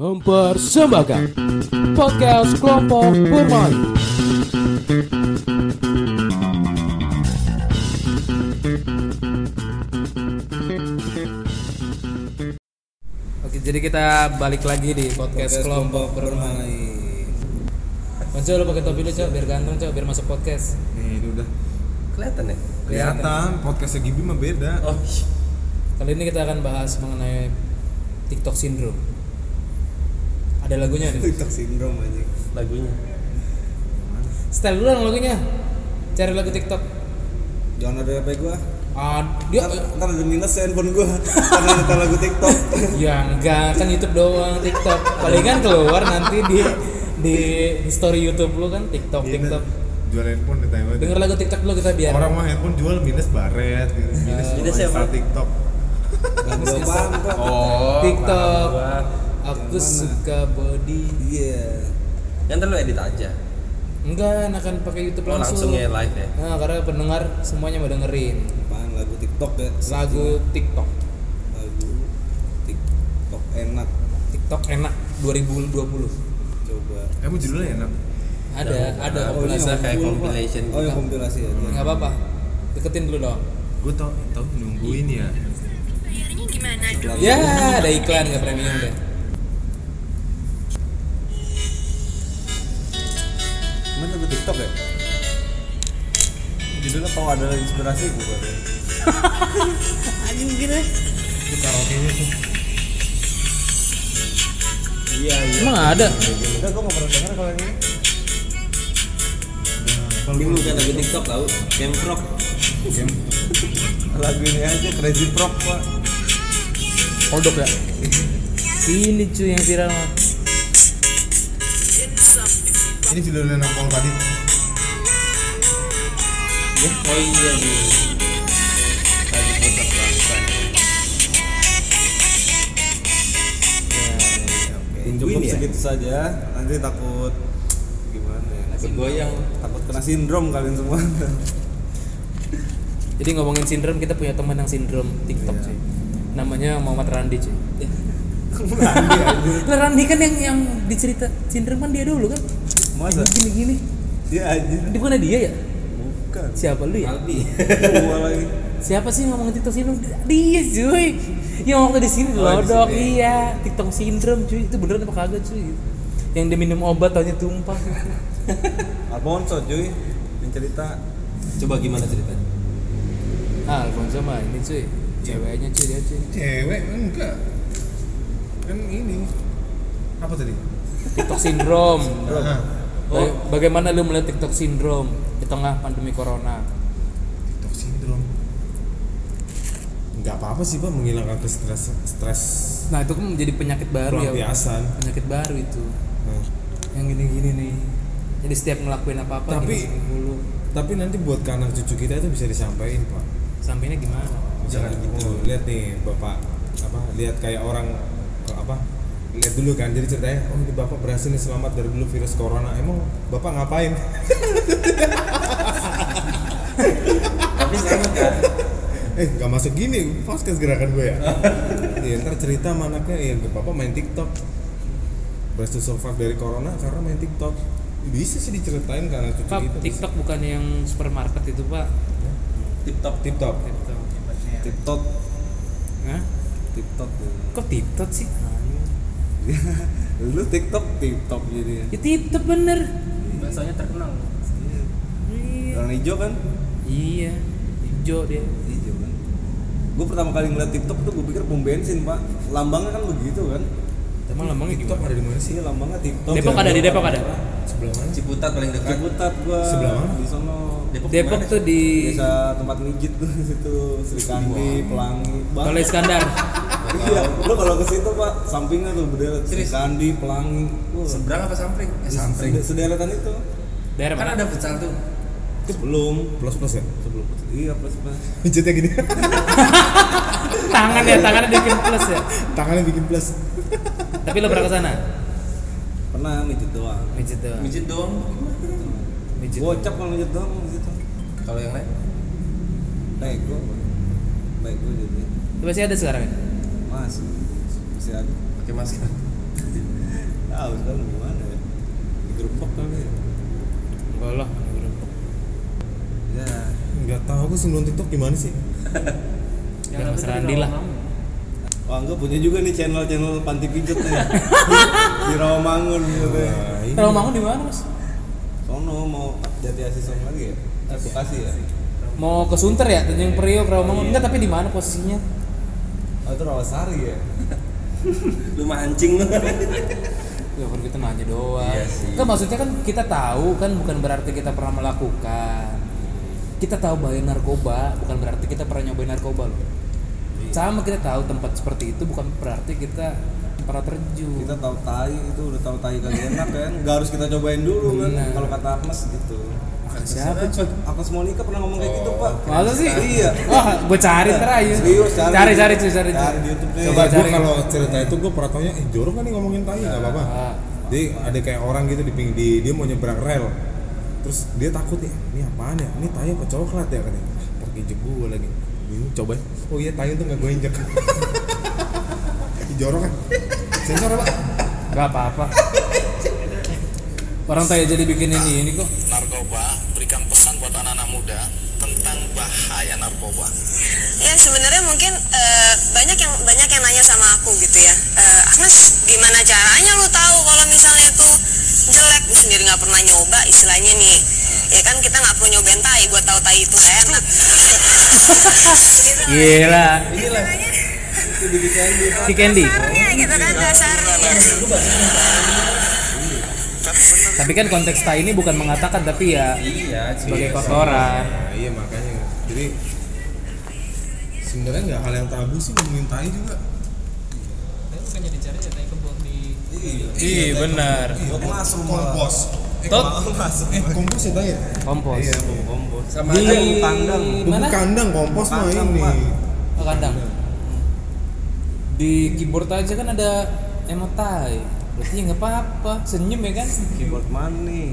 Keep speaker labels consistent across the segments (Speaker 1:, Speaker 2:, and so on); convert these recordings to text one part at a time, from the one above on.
Speaker 1: mempersembahkan podcast kelompok bermain. Oke, jadi kita balik lagi di podcast, kelompok bermain. Coba lu pakai topi lu, coba biar ganteng, coba biar masuk podcast.
Speaker 2: Nih, ini udah
Speaker 3: Kelihatan ya?
Speaker 2: kelihatan podcastnya Gibi mah beda.
Speaker 3: Oh,
Speaker 1: Kali ini kita akan bahas mengenai TikTok syndrome. Ada lagunya nih.
Speaker 4: TikTok syndrome aja.
Speaker 3: lagunya.
Speaker 1: Style dulu dong lagunya. Cari lagu TikTok.
Speaker 4: Jangan ada HP gua.
Speaker 1: Ah, dia
Speaker 4: Ntar, ntar ada minus handphone gua karena ada lagu TikTok.
Speaker 1: ya enggak kan YouTube doang TikTok. Palingan keluar nanti di di story YouTube lu kan TikTok
Speaker 2: Iya,
Speaker 1: TikTok.
Speaker 2: Jual handphone ditanya
Speaker 1: Denger lagu TikTok dulu kita biar.
Speaker 2: Orang mah handphone jual minus baret, gitu. minus
Speaker 3: Minus
Speaker 2: cuma
Speaker 3: siapa?
Speaker 2: install TikTok.
Speaker 4: Lagu kok?
Speaker 3: Oh,
Speaker 1: TikTok. Aku
Speaker 4: Yang mana?
Speaker 1: suka body.
Speaker 4: Iya.
Speaker 3: Yang ntar lu edit aja.
Speaker 1: Enggak, akan pakai YouTube
Speaker 3: Oh,
Speaker 1: langsung.
Speaker 3: langsung ya live ya.
Speaker 1: Nah, karena pendengar semuanya mau dengerin
Speaker 4: Apaan lagu TikTok ya?
Speaker 1: lagu TikTok.
Speaker 4: Lagu TikTok enak.
Speaker 1: TikTok enak 2020.
Speaker 4: Coba.
Speaker 2: Emang judulnya enak.
Speaker 1: Ada, ada
Speaker 4: Oh, ini
Speaker 1: kompilasi.
Speaker 3: Kayak compilation
Speaker 4: Oh, ya kompilasi ya.
Speaker 1: Enggak apa-apa. Deketin dulu dong.
Speaker 2: Gue tau, tau nungguin ya.
Speaker 1: Ya, ada iklan nggak premium deh.
Speaker 4: Lagu TikTok ya? Judulnya kau adalah inspirasi gua.
Speaker 1: Anjing gini.
Speaker 2: Itu karaoke-nya tuh.
Speaker 4: Iya, iya.
Speaker 1: Emang ada?
Speaker 4: Enggak, gua nggak pernah denger kalau ini.
Speaker 2: Kalau
Speaker 4: Bingung
Speaker 2: gua-
Speaker 4: kan lagu TikTok tahu? Game Frog.
Speaker 2: Game.
Speaker 4: Lagu ini aja Crazy Frog, Pak.
Speaker 1: Kodok ya? Ini cuy yang viral mah.
Speaker 2: Ini judulnya Nampol tadi.
Speaker 3: Oh iya nih. Lagi pusat bangsa.
Speaker 4: Cukup
Speaker 3: ya?
Speaker 4: segitu saja. Nanti takut gimana ya?
Speaker 3: Bergoyang.
Speaker 4: Takut kena sindrom kalian semua.
Speaker 1: Jadi ngomongin sindrom, kita punya teman yang sindrom TikTok cuy. Namanya Muhammad Randi cuy. Lah Randi kan yang yang dicerita sindrom kan dia dulu kan?
Speaker 4: Masa?
Speaker 1: Gini gini.
Speaker 4: Dia aja.
Speaker 1: Di mana dia ya?
Speaker 4: Bukan.
Speaker 1: Siapa lu ya?
Speaker 3: Albi.
Speaker 4: Gua lagi.
Speaker 1: Siapa sih yang ngomongin TikTok sindrom? Dia cuy. Yang waktu di sini
Speaker 4: Oh,
Speaker 1: lodok iya. TikTok sindrom cuy. Itu beneran apa kagak cuy? Yang dia minum obat taunya tumpah.
Speaker 4: Alfonso cuy. Yang cerita
Speaker 3: Coba gimana ceritanya?
Speaker 1: ah, Alfonso mah ini cuy. Ceweknya cuy dia cuy.
Speaker 2: Cewek enggak. Kan ini. Apa tadi?
Speaker 1: TikTok sindrom. Ba- Bagaimana lu melihat TikTok sindrom di tengah pandemi corona?
Speaker 2: TikTok syndrome. Enggak apa-apa sih, Pak, menghilangkan stres stres
Speaker 1: Nah itu kan menjadi penyakit baru ya. Penyakit baru itu.
Speaker 2: Nah,
Speaker 1: Yang gini-gini nih. Jadi setiap ngelakuin apa-apa
Speaker 2: Tapi-
Speaker 1: dulu.
Speaker 2: tapi nanti buat ke anak cucu kita itu bisa disampaikan, Pak.
Speaker 1: Sampainya gimana?
Speaker 2: misalkan gitu lihat nih bapak apa lihat kayak orang lihat dulu kan jadi ceritanya oh ini bapak berhasil nih selamat dari dulu virus corona emang bapak ngapain
Speaker 3: Tapi selamat kan?
Speaker 2: eh nggak masuk gini podcast gerakan gue ya ya ntar cerita sama anaknya ya bapak main tiktok berhasil survive dari corona karena main tiktok bisa sih diceritain ke anak cucu
Speaker 1: Pak,
Speaker 2: bisa.
Speaker 1: TikTok bukan yang supermarket itu pak?
Speaker 3: TikTok.
Speaker 2: tiktok
Speaker 1: TikTok.
Speaker 4: TikTok.
Speaker 1: Hah?
Speaker 4: TikTok.
Speaker 1: Kok TikTok sih?
Speaker 4: Lu TikTok TikTok jadi ya.
Speaker 1: Ya TikTok bener.
Speaker 3: Bahasanya terkenal.
Speaker 1: Iya.
Speaker 4: Orang hijau kan?
Speaker 1: Iya. Hijau dia.
Speaker 4: Hijau kan. Gue pertama kali ngeliat TikTok tuh gue pikir pom bensin pak. Lambangnya kan begitu kan?
Speaker 1: Emang lambangnya
Speaker 2: tiktok
Speaker 1: gimana?
Speaker 2: ada di mana sih
Speaker 4: Iya lambangnya TikTok.
Speaker 1: Depok ada di Depok ada.
Speaker 2: sebelah mana
Speaker 3: Ciputat paling dekat.
Speaker 4: Ciputat gua
Speaker 2: Sebelah mana?
Speaker 4: di sono
Speaker 3: Depok,
Speaker 1: Depok tuh di
Speaker 4: desa tempat mijit tuh di situ Sri Kandi, Pelangi. Bang.
Speaker 1: Tol Iskandar.
Speaker 4: Iya, lu kalau ke situ pak, sampingnya tuh berderet
Speaker 3: Serius?
Speaker 4: Kandi, Pelangi. Wah,
Speaker 3: Seberang apa samping? Eh, samping.
Speaker 4: sede- Sederetan itu.
Speaker 1: Daerah
Speaker 3: Kan
Speaker 1: mana?
Speaker 3: ada futsal tuh.
Speaker 4: Sebelum,
Speaker 2: plus plus ya
Speaker 4: sebelum. Iya plus plus.
Speaker 2: Pijitnya gini
Speaker 1: Tangan ya, tangannya bikin plus ya.
Speaker 2: tangannya bikin plus
Speaker 1: Tapi lo pernah ke sana?
Speaker 4: Pernah mijit doang.
Speaker 1: Mijit doang.
Speaker 3: Mijit doang.
Speaker 1: Mijit.
Speaker 4: Gocap kalau mijit doang di situ.
Speaker 3: Kalau yang lain?
Speaker 4: Bego. Bego jadi.
Speaker 1: Itu masih ada sekarang ya?
Speaker 4: Masih. Masih ada.
Speaker 3: Pakai masker.
Speaker 4: tahu sekarang gimana ya digerebek kali ya
Speaker 1: enggak lah
Speaker 4: ya
Speaker 2: nggak tahu gue sebelum TikTok gimana sih
Speaker 1: ya Mas Randi lah
Speaker 4: Wah, enggak punya juga nih channel-channel panti pijat nih. di Rawamangun gitu ya.
Speaker 2: Nah,
Speaker 1: bangun di mana mas
Speaker 4: Sono mau Jati Asih Song lagi ya? Eh, Bekasi ya?
Speaker 1: mau ke Sunter ya Tanjung Priok Rawamangun enggak tapi di mana posisinya
Speaker 4: Oh, itu Rawasari ya?
Speaker 3: Lu mancing lu.
Speaker 1: ya baru kita nanya doang
Speaker 3: Iya sih.
Speaker 1: Enggak, maksudnya kan kita tahu kan bukan berarti kita pernah melakukan kita tahu bahaya narkoba bukan berarti kita pernah nyobain narkoba loh sama kita tahu tempat seperti itu bukan berarti kita pernah terjun
Speaker 4: Kita tahu tai itu udah tahu tai kagak enak kan. Enggak harus kita cobain dulu kan kalau kata Agnes gitu.
Speaker 1: Siapa cuy
Speaker 4: Agnes Monica pernah ngomong kayak gitu, Pak.
Speaker 1: masa sih
Speaker 4: Iya.
Speaker 1: wah gue cari ntar aja
Speaker 4: Serius, cari.
Speaker 1: cari cari cuy cari,
Speaker 4: Cari di YouTube deh.
Speaker 1: Coba
Speaker 2: gue
Speaker 1: cari.
Speaker 2: kalau cerita itu gue pernah tanya eh jorok kan nih ngomongin tai nggak apa-apa
Speaker 1: Ah.
Speaker 2: jadi ada kayak orang gitu di pinggir di- dia mau nyebrang rel terus dia takut ya ini apaan ya ini tai apa coklat ya katanya ah, pakai gue lagi ini coba oh iya tai itu nggak gue injek Ih, jorok kan sensor apa
Speaker 1: Gak apa-apa. Orang tanya jadi bikin ini ini kok.
Speaker 5: narkoba bahaya narkoba.
Speaker 6: Ya sebenarnya mungkin eh, banyak yang banyak yang nanya sama aku gitu ya. Eh, Agnes gimana caranya lu tahu kalau misalnya itu jelek gue sendiri nggak pernah nyoba istilahnya nih. Ya kan kita nggak perlu nyobain tai, gue tahu tai itu enak. Gitu.
Speaker 1: Gila.
Speaker 3: Inilah.
Speaker 4: Itu di Candy.
Speaker 1: Si Candy.
Speaker 6: Dasarnya gitu kan dasarnya.
Speaker 1: Tapi kan konteks tai ini bukan mengatakan tapi ya
Speaker 3: Iya,
Speaker 1: sebagai kotoran.
Speaker 2: nah, iya makanya jadi sebenarnya nggak hal yang tabu sih ngomongin tai juga
Speaker 1: Bukannya dicari ya tai kebun di
Speaker 4: Iya.
Speaker 1: Iya benar.
Speaker 4: Masuk malah.
Speaker 2: kompos eh,
Speaker 1: Tot.
Speaker 2: masuk eh kompos ya tai ya
Speaker 1: Kompos.
Speaker 2: iya
Speaker 4: Kompos.
Speaker 3: Sama
Speaker 1: Di
Speaker 3: aja
Speaker 4: bumbu kandang.
Speaker 1: mana?
Speaker 2: kandang kompos mah ini.
Speaker 1: Oh, kandang. Di keyboard aja kan ada emot tai. Berarti ya nggak apa-apa. Senyum ya kan?
Speaker 4: Keyboard mana nih?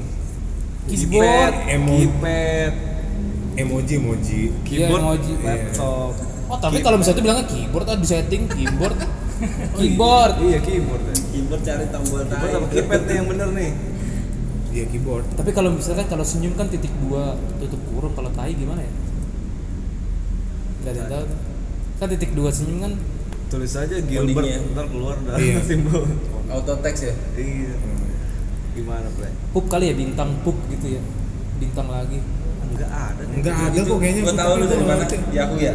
Speaker 1: Keyboard.
Speaker 2: emo
Speaker 4: Keypad.
Speaker 2: Emoji emoji
Speaker 4: Keyboard.
Speaker 1: emoji.
Speaker 4: Laptop.
Speaker 1: Oh tapi kalau misalnya itu bilangnya keyboard ah di setting keyboard. keyboard.
Speaker 4: Iya keyboard ya.
Speaker 3: keyboard cari tombol
Speaker 4: Keyboard apa keypad nih yang bener nih?
Speaker 2: iya keyboard
Speaker 1: Tapi kalau misalkan kalau senyum kan titik dua tutup kurung kalau tai gimana ya? Gak ada yang tahu. Kan titik dua senyum kan
Speaker 4: Tulis aja Gilbert ntar keluar dah
Speaker 2: Iya.
Speaker 4: simbol.
Speaker 3: Auto text ya.
Speaker 4: Iya. Gimana, Bre?
Speaker 1: pup kali ya bintang pup gitu ya. Bintang lagi.
Speaker 4: Enggak ada.
Speaker 2: enggak ada kok kayaknya
Speaker 3: Gua tahu lu dari mana? Yahoo ya.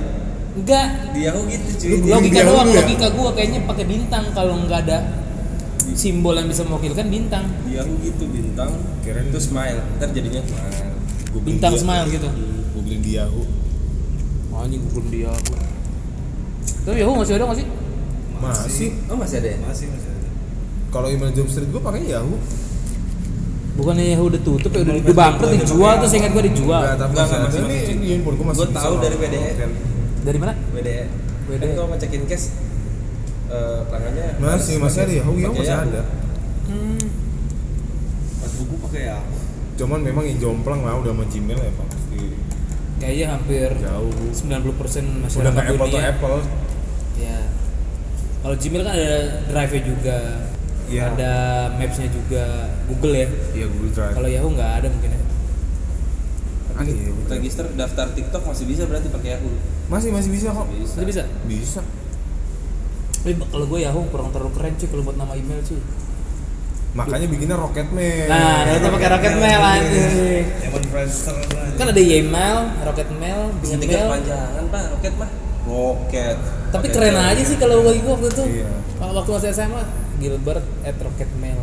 Speaker 1: Enggak.
Speaker 3: Di Yahoo gitu cuy.
Speaker 2: Lu-
Speaker 1: Logika
Speaker 2: Dia
Speaker 1: doang,
Speaker 2: ya?
Speaker 1: logika gua kayaknya pakai bintang kalau nggak ada simbol yang bisa mewakilkan bintang.
Speaker 3: Di Yahoo gitu bintang.
Speaker 2: Kirain-
Speaker 3: itu smile. Ntar jadinya smile.
Speaker 1: Bintang
Speaker 2: dia-
Speaker 1: smile gitu.
Speaker 2: googling di Yahoo
Speaker 1: anjing Google dia aku. Tapi Yahoo masih ada nggak sih?
Speaker 2: masih
Speaker 3: Oh masih ada ya?
Speaker 4: Masih masih ada.
Speaker 2: kalau email job street gue pakai Yahoo
Speaker 1: Bukannya Yahoo udah tutup ya udah, udah bangkrut dijual tuh seingat gua dijual.
Speaker 2: Enggak, tapi
Speaker 3: Enggak,
Speaker 2: masih
Speaker 3: masih-
Speaker 2: ini ini handphone masih
Speaker 3: Gua
Speaker 2: bisa
Speaker 3: tahu dari. BDE.
Speaker 1: Dari mana?
Speaker 3: WDE.
Speaker 1: WDE.
Speaker 3: Kan kalau ngecekin cash eh pelanggannya
Speaker 2: masih masih ada Yahoo
Speaker 3: pakai
Speaker 2: masih ada
Speaker 1: Hmm.
Speaker 4: Pas buku pakai ya.
Speaker 2: cuman memang yang jomplang lah udah sama Gmail ya pak pasti
Speaker 1: Kayaknya hampir
Speaker 2: jauh
Speaker 1: 90% masyarakat
Speaker 2: udah nggak Apple to. Apple
Speaker 1: Ya. Kalau Gmail kan ada Drive-nya juga.
Speaker 2: Iya.
Speaker 1: Ada Maps-nya juga, Google ya.
Speaker 2: iya Google Drive
Speaker 1: Kalau Yahoo nggak ada mungkin ya.
Speaker 2: Ada ya, Google Drive.
Speaker 3: Register daftar TikTok masih bisa berarti pakai Yahoo.
Speaker 2: masih masih bisa kok
Speaker 3: Bisa.
Speaker 1: Jadi bisa.
Speaker 2: bisa
Speaker 1: Tapi kalau gue Yahoo kurang terlalu keren cuy kalau buat nama email cuy.
Speaker 2: makanya bikinnya Rocket Mail
Speaker 1: Nah, kita pakai Rocket Mail anjing.
Speaker 4: Lah.
Speaker 1: Kan ada Ymail, Rocket Mail,
Speaker 3: Bisa tiga panjangan pak, roket mah. Roket.
Speaker 1: Tapi
Speaker 3: Roket
Speaker 1: keren
Speaker 3: Mail.
Speaker 1: aja sih kalau bagi gue waktu itu.
Speaker 2: Iya.
Speaker 1: Waktu masih SMA, Gilbert at Rocket Mail.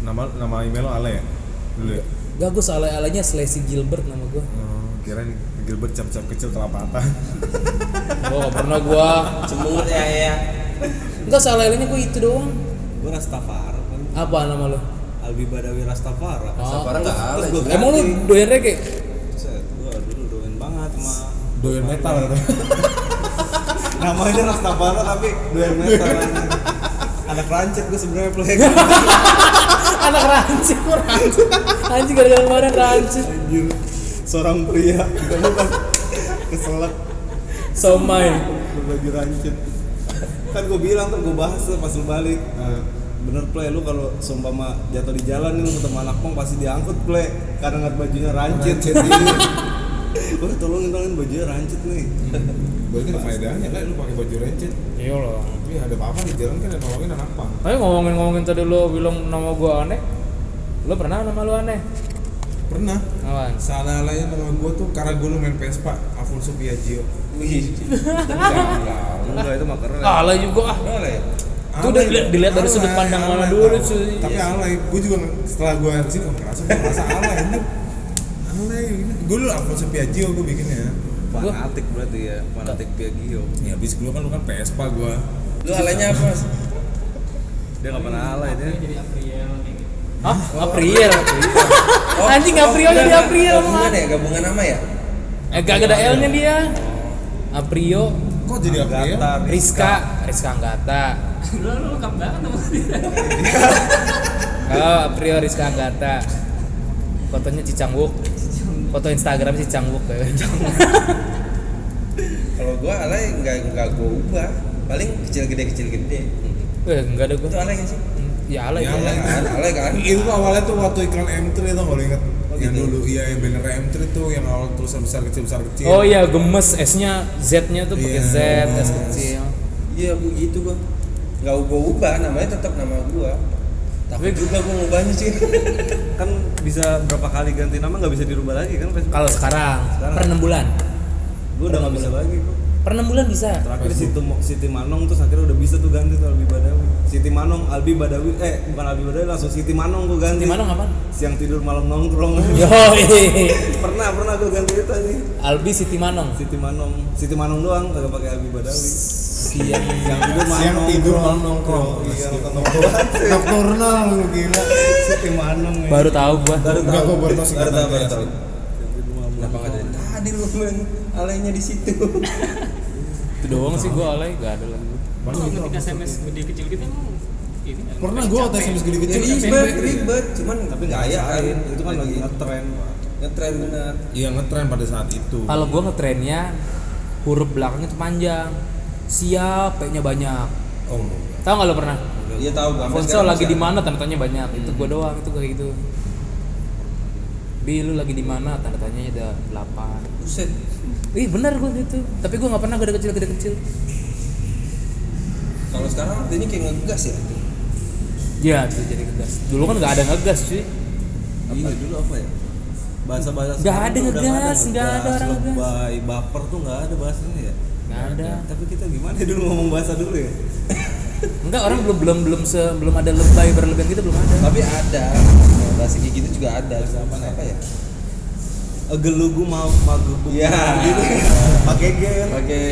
Speaker 2: nama nama email lo Ale ya dulu ya
Speaker 1: Gak gue salah alanya Slesi Gilbert nama gue.
Speaker 2: oh, kirain Gilbert cap-cap kecil kelapatan
Speaker 1: Gue gak pernah gue.
Speaker 3: Semut ya ya.
Speaker 1: Enggak salah alanya gue itu doang.
Speaker 4: Gue Rastafari kan.
Speaker 1: Apa nama lo?
Speaker 4: Albi Badawi Rastafari.
Speaker 1: Oh.
Speaker 3: Ada.
Speaker 4: gua
Speaker 1: Emang lu
Speaker 4: ganti.
Speaker 1: doyan reggae?
Speaker 4: Gua dulu doyan banget sama
Speaker 2: doyan metal gitu
Speaker 4: namanya Rastafari tapi doyan metal. anak rancet gue sebenarnya play
Speaker 1: Anak rancid, gue rancid. Anjing gara-gara kemarin rancid.
Speaker 4: anjir seorang pria kita bukan keselak
Speaker 1: Somai.
Speaker 4: berbagi rancet kan gue bilang tuh gue bahas tuh pas lu balik
Speaker 2: Eh,
Speaker 4: bener play lu kalau seumpama jatuh di jalan nih lu ketemu anak pang pasti diangkut play karena ngeliat bajunya rancit
Speaker 2: Rancit, iya.
Speaker 4: Wah tolongin tolongin bajunya rancit nih
Speaker 2: Berarti ada faedahnya lah lu pakai baju rancid.
Speaker 1: iya loh
Speaker 2: Tapi ada apa-apa di jalan kan yang nolongin anak pang.
Speaker 1: Ayo ngomongin-ngomongin tadi lo bilang nama gua aneh Lo pernah nama lo aneh?
Speaker 2: Pernah.
Speaker 1: Apaan?
Speaker 2: Salah lain nama gue tuh karena gue lu main Vespa, Afonso Piaggio.
Speaker 3: Wih.
Speaker 4: enggak itu mah keren
Speaker 1: Kalah juga ah? Itu udah dilihat- dilihat dari sudut pandang mana dulu, cuy.
Speaker 2: Tapi alay, gue juga setelah gue sini ngerasa gue ngerasa alay ini. Alay, gue dulu Afonso Piaggio gue bikinnya.
Speaker 4: fanatik berarti ya fanatik Piaggio
Speaker 2: Ya habis gue kan lu kan Vespa gue.
Speaker 3: Lu alanya apa? Mas?
Speaker 4: dia nggak pernah alay dia.
Speaker 1: Hah? April? Anjing April jadi
Speaker 3: enggak,
Speaker 1: April
Speaker 3: Gabungan ya, gabungan nama ya?
Speaker 1: Eh gak ada L nya dia. Aprio
Speaker 2: Kok jadi April?
Speaker 1: Rizka. Rizka. Anggata. Oh Aprio Rizka Anggata. Fotonya Cicangwuk Foto Instagram Cicangwuk
Speaker 3: Kalau gua alay enggak enggak gua ubah. Paling kecil gede kecil gede.
Speaker 1: Eh enggak ada
Speaker 3: Itu
Speaker 1: gua
Speaker 3: alay nggak sih?
Speaker 1: Ya alay
Speaker 2: Ya,
Speaker 1: ya,
Speaker 2: alay.
Speaker 3: Kan, alay kan?
Speaker 2: Itu awalnya tuh waktu iklan M3 tau gak lu inget?
Speaker 3: Oh,
Speaker 2: yang
Speaker 3: gitu.
Speaker 2: dulu iya yang banner M3 tuh yang awal tulisan besar kecil besar kecil.
Speaker 1: Oh iya gemes S nya Z nya tuh pakai
Speaker 2: Iya.
Speaker 1: Z S kecil
Speaker 3: Iya, begitu gua. Enggak gua ubah, namanya tetap nama gua.
Speaker 1: Tapi-
Speaker 3: juga gua ngubahnya sih.
Speaker 4: kan bisa berapa kali ganti nama nggak bisa dirubah lagi kan Facebook
Speaker 1: Kalau sekarang,
Speaker 4: Sekarang.
Speaker 1: per 6 bulan.
Speaker 4: Gue udah nggak bisa lagi kok.
Speaker 1: Per 6 bulan bisa.
Speaker 4: Terakhir Siti, Siti Manong terus akhirnya udah bisa tuh ganti tuh Albi Badawi. Siti Manong Albi Badawi eh bukan Albi Badawi langsung Siti Manong gue ganti.
Speaker 1: Di mana ngapain?
Speaker 4: siang tidur malam nongkrong.
Speaker 1: Yo
Speaker 4: pernah pernah gue ganti itu nih
Speaker 1: Albi Siti Manong.
Speaker 4: Siti Manong. Siti Manong doang kagak pakai Albi Badawi
Speaker 1: Siang
Speaker 4: siang tidur malam
Speaker 2: Siang tidur malam nongkrong.
Speaker 4: iya nongkrong nongkrong
Speaker 2: Nocturnal lu gila.
Speaker 4: Siti Manong ya.
Speaker 1: Baru tahu gua
Speaker 3: Baru
Speaker 2: Enggak,
Speaker 3: tahu.
Speaker 2: gua baru tahu
Speaker 3: Baru tahu, baru tahu. Kenapa enggak dari tadi lu main alaynya di situ?
Speaker 1: Itu doang sih gua alay gak ada lagi
Speaker 2: Pernah itu
Speaker 7: ketika SMS gede kecil gitu emang ini
Speaker 2: Pernah gue waktu SMS gede
Speaker 3: Ya
Speaker 2: kecil
Speaker 3: ribet, ribet, cuman
Speaker 4: tapi nggak
Speaker 3: gaya kan.
Speaker 4: ngasain itu kan lagi ngetren
Speaker 3: ngetren benar.
Speaker 2: Iya ngetren pada saat itu.
Speaker 1: Kalau gua ngetrennya huruf belakangnya tuh panjang Siap P nya banyak?
Speaker 2: Oh.
Speaker 1: Tahu gak lo pernah?
Speaker 3: Iya tahu gua. sekarang
Speaker 1: lagi di mana? Tanda tanya banyak. Itu gua doang itu kayak gitu. Bi lu lagi di mana? Tanda tanya ada 8
Speaker 3: ada. Buset.
Speaker 1: Ih bener gua gitu Tapi gua gak pernah gede kecil gede kecil.
Speaker 3: Kalau sekarang artinya kayak ngegas ya.
Speaker 1: Ya tuh jadi ngegas. Dulu kan gak ada ngegas cuy.
Speaker 4: Iya dulu apa ya? Bahasa bahasa
Speaker 1: Nggak ada ngegas, nggak ada orang ngegas.
Speaker 4: lebay baper tuh nggak ada bahasanya ya
Speaker 1: Gak ada.
Speaker 4: Tapi kita gimana ya dulu ngomong bahasa dulu ya?
Speaker 1: Enggak orang belum belum belum se, belum ada lebay berlebihan gitu belum ada.
Speaker 3: Tapi ada. Bahasa kayak gitu juga ada. Apa apa ya?
Speaker 4: gelugu mau magu
Speaker 3: Iya.
Speaker 4: gitu pakai G. Kan
Speaker 3: Pakai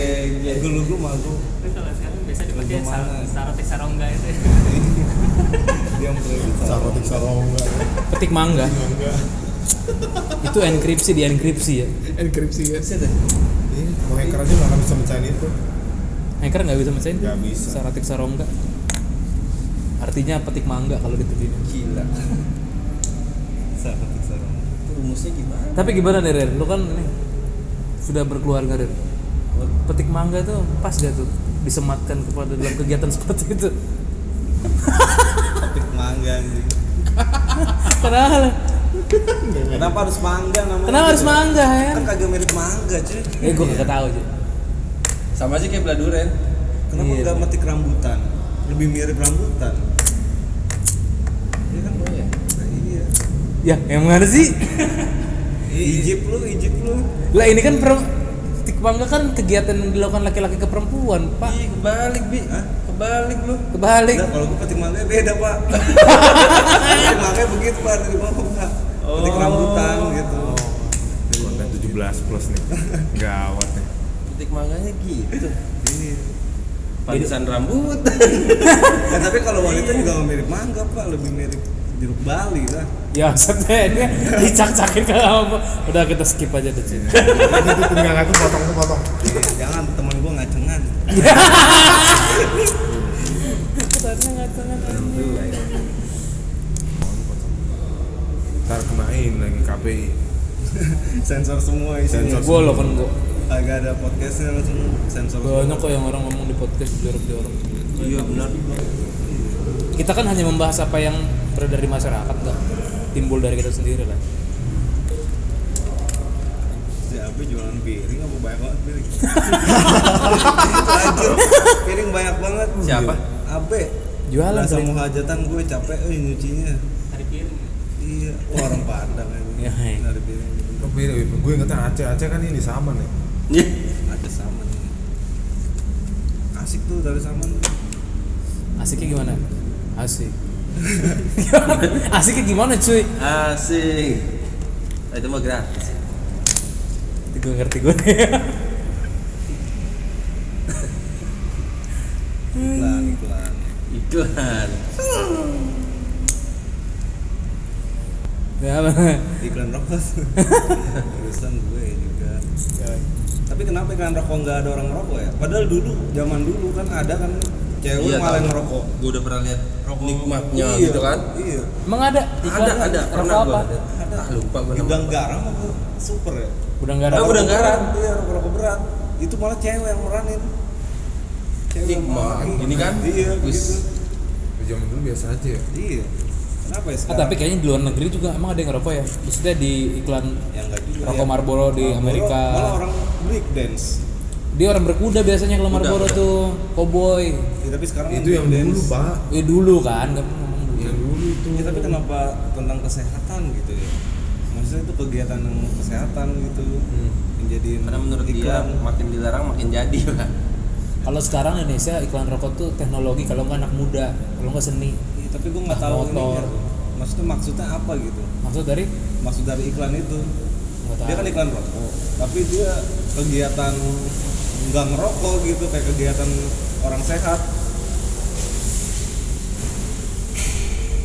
Speaker 4: gelugu magu
Speaker 7: kalau sekarang biasa dipakai sarotik sarongga itu.
Speaker 4: Dia
Speaker 2: Sarotik sarongga.
Speaker 1: Petik mangga. Itu enkripsi di enkripsi ya.
Speaker 2: Enkripsi ya.
Speaker 3: Ya.
Speaker 2: Mau hacker aja nggak bisa mecahin itu.
Speaker 1: Hacker nggak bisa mecahin
Speaker 2: Nggak bisa.
Speaker 1: Saratik sarongga Artinya petik mangga kalau ditulis
Speaker 3: Gila.
Speaker 4: sarotik sarong
Speaker 3: Itu rumusnya gimana?
Speaker 1: Tapi gimana nih Ren? Lu kan ini sudah berkeluarga Ren Petik mangga tuh pas gak tuh disematkan kepada dalam kegiatan seperti itu
Speaker 4: petik mangga anjing
Speaker 1: Kenapa?
Speaker 4: Kenapa harus mangga namanya
Speaker 1: Kenapa harus mangga ya?
Speaker 4: kan kagak mirip mangga cuy
Speaker 1: Eh gue gak tau aja
Speaker 3: Sama aja kayak beladuren.
Speaker 4: kenapa
Speaker 1: Iya.
Speaker 4: nggak metik rambutan lebih mirip rambutan
Speaker 3: Iya kan mau ya?
Speaker 4: nah, iya
Speaker 1: Ya yang mana sih?
Speaker 4: ijip lu ijip lu
Speaker 1: Lah ini kan per petik mangga kan kegiatan yang dilakukan laki-laki ke perempuan Pak
Speaker 3: Ih, kebalik, Bi.
Speaker 4: Hah?
Speaker 3: Kebalik lu.
Speaker 1: Kebalik
Speaker 4: Nah, kalau gue petik mangga beda pak petik mangga begitu pak dari bawah pak petik
Speaker 1: Oh.
Speaker 4: rambutan gitu
Speaker 2: Konten 17 plus nih. Gawat nih.
Speaker 3: Petik mangganya gitu.
Speaker 4: Iya.
Speaker 3: Pantesan rambut.
Speaker 4: Nah, tapi kalau wanita juga nggak mirip mangga pak lebih mirip jeruk bali lah
Speaker 1: Ya maksudnya ini dicak-cakin ke apa Udah kita skip aja tuh Cin
Speaker 2: Itu tuh tinggal aku potong tuh potong.
Speaker 4: Iya, jangan temen gue ngacengan
Speaker 2: Ntar kenain lagi KPI.
Speaker 4: sensor semua isinya
Speaker 2: Sensor.
Speaker 1: Gue loh kan gue
Speaker 4: agak ada podcastnya langsung sensor
Speaker 1: Banyak kok yang orang ngomong di podcast jorok-jorok
Speaker 3: iya benar.
Speaker 1: kita kan hanya membahas apa yang beredar di masyarakat nggak timbul dari kita sendiri lah
Speaker 4: Si Abi jualan piring apa banyak banget piring? Anjir, piring banyak banget.
Speaker 3: Siapa?
Speaker 4: Abe.
Speaker 1: Jualan piring.
Speaker 4: mau hajatan gue capek eh nyucinya. Iya, oh, orang Padang.
Speaker 1: Ya, hai.
Speaker 4: Dari piring.
Speaker 2: Tapi gue ingetnya Aceh Aceh kan ini sama nih.
Speaker 3: Iya.
Speaker 4: Ada sama nih. Asik tuh dari Saman.
Speaker 1: asiknya gimana asik asiknya gimana cuy
Speaker 3: Asik. Ah, Itu mah gratis.
Speaker 1: gue ngerti gue
Speaker 4: Iklan, iklan.
Speaker 3: Iklan.
Speaker 1: Ya?
Speaker 4: Iklan rokok. Urusan gue juga. Tapi kenapa iklan rokok nggak ada orang ngerokok ya? Padahal dulu, zaman dulu kan ada kan cewek
Speaker 3: Iya,
Speaker 4: malah ngerokok.
Speaker 3: Gue udah pernah lihat nikmatnya
Speaker 4: Iya,
Speaker 3: gitu kan.
Speaker 4: Iya.
Speaker 1: emang ada
Speaker 3: Ada,
Speaker 1: iklannya?
Speaker 3: ada.
Speaker 1: rokok
Speaker 3: Pernah
Speaker 1: apa
Speaker 3: gue ada. Ah, lupa gue
Speaker 4: Gudang garam apa super ya?
Speaker 1: ada
Speaker 3: Oh, udah
Speaker 4: Rokok
Speaker 3: garam.
Speaker 4: Iya, rokok berat. Itu malah cewek yang meranin. Cewek
Speaker 3: Nikmat. Ini kan?
Speaker 4: Iya,
Speaker 3: Wis.
Speaker 4: gitu.
Speaker 2: Zaman dulu biasa aja ya.
Speaker 4: Iya. Kenapa ya
Speaker 1: Ah, tapi kayaknya di luar negeri juga emang ada yang ngerokok ya maksudnya di iklan
Speaker 4: yang enggak juga.
Speaker 1: rokok
Speaker 4: ya.
Speaker 1: Marlboro di
Speaker 4: Marlboro
Speaker 1: Amerika
Speaker 4: Malah orang break dance.
Speaker 1: dia orang berkuda biasanya kalau Marlboro
Speaker 3: kuda.
Speaker 1: tuh cowboy
Speaker 4: Ya, tapi sekarang
Speaker 2: Itu yang
Speaker 4: break
Speaker 2: dulu
Speaker 4: dance.
Speaker 2: pak.
Speaker 1: ya dulu kan ngomong dulu.
Speaker 2: Yang itu.
Speaker 4: Ya, tapi kenapa tentang kesehatan gitu ya? Maksudnya itu kegiatan yang kesehatan gitu.
Speaker 2: Hmm.
Speaker 4: Menjadi
Speaker 3: Karena menurut dia makin dilarang makin jadi kan.
Speaker 1: kalau sekarang Indonesia iklan rokok tuh teknologi kalau nggak anak muda kalau nggak seni
Speaker 4: tapi gue nggak
Speaker 1: Ah,
Speaker 4: tahu
Speaker 1: motor.
Speaker 4: ini. Maksudnya maksudnya apa gitu?
Speaker 1: maksud dari
Speaker 4: Maksud dari iklan itu? Dia kan iklan rokok, tapi dia kegiatan nggak ngerokok gitu kayak kegiatan orang sehat.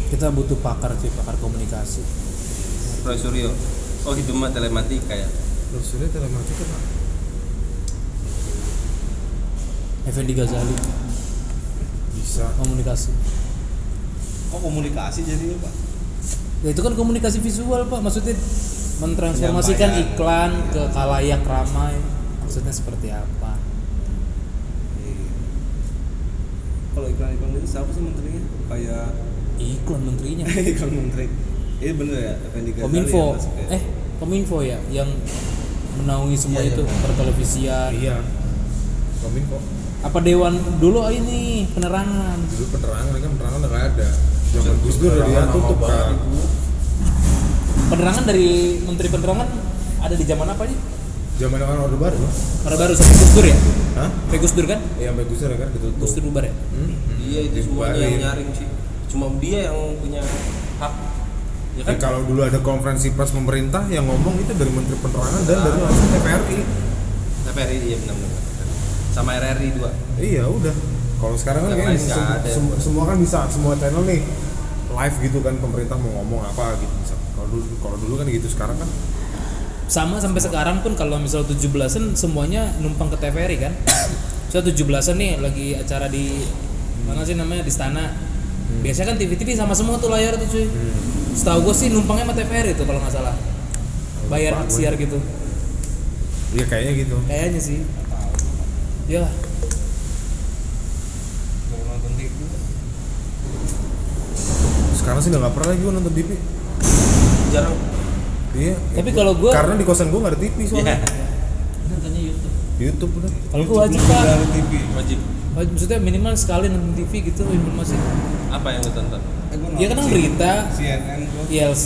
Speaker 1: kita butuh pakar sih pakar komunikasi
Speaker 3: Roy Suryo. Oh itu mah telematika ya.
Speaker 2: Terus sudah telematika pak.
Speaker 1: Effendi Ghazali
Speaker 2: Bisa.
Speaker 1: komunikasi
Speaker 4: Kok komunikasi jadinya pak?
Speaker 1: ya itu kan komunikasi visual pak maksudnya mentransformasikan iklan ke kalayak ramai maksudnya seperti apa
Speaker 4: Iya. Kalau iklan-iklan itu siapa sih menterinya? Kayak
Speaker 1: iklan menterinya
Speaker 4: iklan menteri. Ini bener ya, Effendi Ghazali
Speaker 1: kominfo
Speaker 4: masuk ya?
Speaker 1: eh kominfo ya yang menaungi semua
Speaker 3: Iya,
Speaker 1: itu
Speaker 3: iya.
Speaker 1: pertelevisian
Speaker 2: Iya. Kominfo.
Speaker 1: apa dewan dulu oh ini penerangan
Speaker 2: Dulu penerangan kan penerangan udah ada. Zaman Gus Dur dia tutup kan.
Speaker 1: penerangan dari menteri penerangan ada di zaman apa sih
Speaker 2: Zaman kan Orde Baru.
Speaker 1: Orde baru sampai Gus Dur ya
Speaker 2: Hah?
Speaker 1: sampai Gus Dur kan
Speaker 2: Iya, sampai Gus Dur kan ditutup.
Speaker 1: Gus Dur bubar ya
Speaker 2: Hmm?
Speaker 3: Dia itu semuanya yang nyaring sih. Cuma dia yang punya hak. Ya
Speaker 2: Ya,
Speaker 3: kan?
Speaker 2: kalau dulu ada konferensi pers pemerintah yang ngomong itu dari Menteri Penerangan dan dari langsung TVRI.
Speaker 3: TVRI iya benar-benar. Sama RRI dua.
Speaker 2: Iya udah. Kalau sekarang kan
Speaker 3: Yang
Speaker 2: kayak
Speaker 3: lain
Speaker 2: sem-
Speaker 3: nggak ada.
Speaker 2: sem- semua kan bisa semua channel nih live gitu kan pemerintah mau ngomong apa gitu. Kalau dulu kalau dulu kan gitu sekarang kan
Speaker 1: sama sampai sekarang pun kalau misal 17-an semuanya numpang ke TVRI kan. So 17-an nih lagi acara di mana sih namanya di Istana. Biasanya kan TV-TV sama semua tuh layar tuh cuy. Setahu gue sih numpangnya sama TVRI tuh kalau nggak salah. Bayar hak siar gitu.
Speaker 2: Iya kayaknya gitu.
Speaker 1: kayaknya sih. Ya
Speaker 4: Mau nonton TV
Speaker 2: Sekarang sih udah nggak pernah lagi gue nonton TV.
Speaker 3: Jarang.
Speaker 2: Iya.
Speaker 1: Tapi
Speaker 2: gua-
Speaker 1: kalau gua-
Speaker 2: karena di kosan gue nggak ada TV soalnya.
Speaker 7: Nontonnya YouTube.
Speaker 2: YouTube udah.
Speaker 1: kalau gue wajib pak
Speaker 4: ada TV.
Speaker 3: Wajib.
Speaker 1: Wajib, maksudnya minimal sekali nonton TV gitu informasi
Speaker 3: Apa yang lu tonton?
Speaker 4: Eh,
Speaker 1: kan
Speaker 4: nonton
Speaker 1: berita.
Speaker 4: CNN gua.
Speaker 1: ILC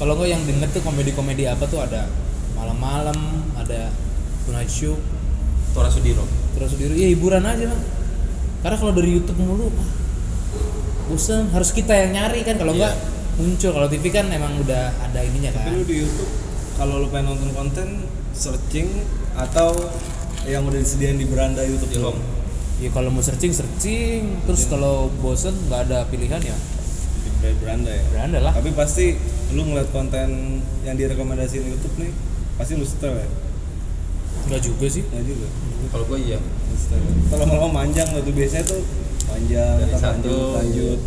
Speaker 1: kalau nggak yang denger tuh komedi-komedi apa tuh ada malam-malam ada Tonight Show
Speaker 3: Tora Sudiro.
Speaker 1: terus sendiri ya hiburan aja bang karena kalau dari YouTube mulu ah, bosan harus kita yang nyari kan kalau
Speaker 3: Iya.
Speaker 1: nggak muncul kalau TV kan emang udah ada ininya
Speaker 4: Tapi
Speaker 1: kan
Speaker 4: lu di YouTube kalau lu pengen nonton konten searching atau yang udah disediain di beranda YouTube doang.
Speaker 3: home.
Speaker 1: ya kalau mau searching searching terus kalau bosen nggak ada pilihan ya
Speaker 4: Di beranda ya.
Speaker 1: beranda lah
Speaker 4: Tapi pasti lu ngeliat konten yang direkomendasiin YouTube nih pasti lu setel ya.
Speaker 1: nggak juga sih
Speaker 4: Nggak juga.
Speaker 3: Kalau gue iya.
Speaker 4: Setel. Kalau lama-lama manjang tuh biasanya tuh panjang,
Speaker 3: Dari satu.
Speaker 4: lanjut, lanjut.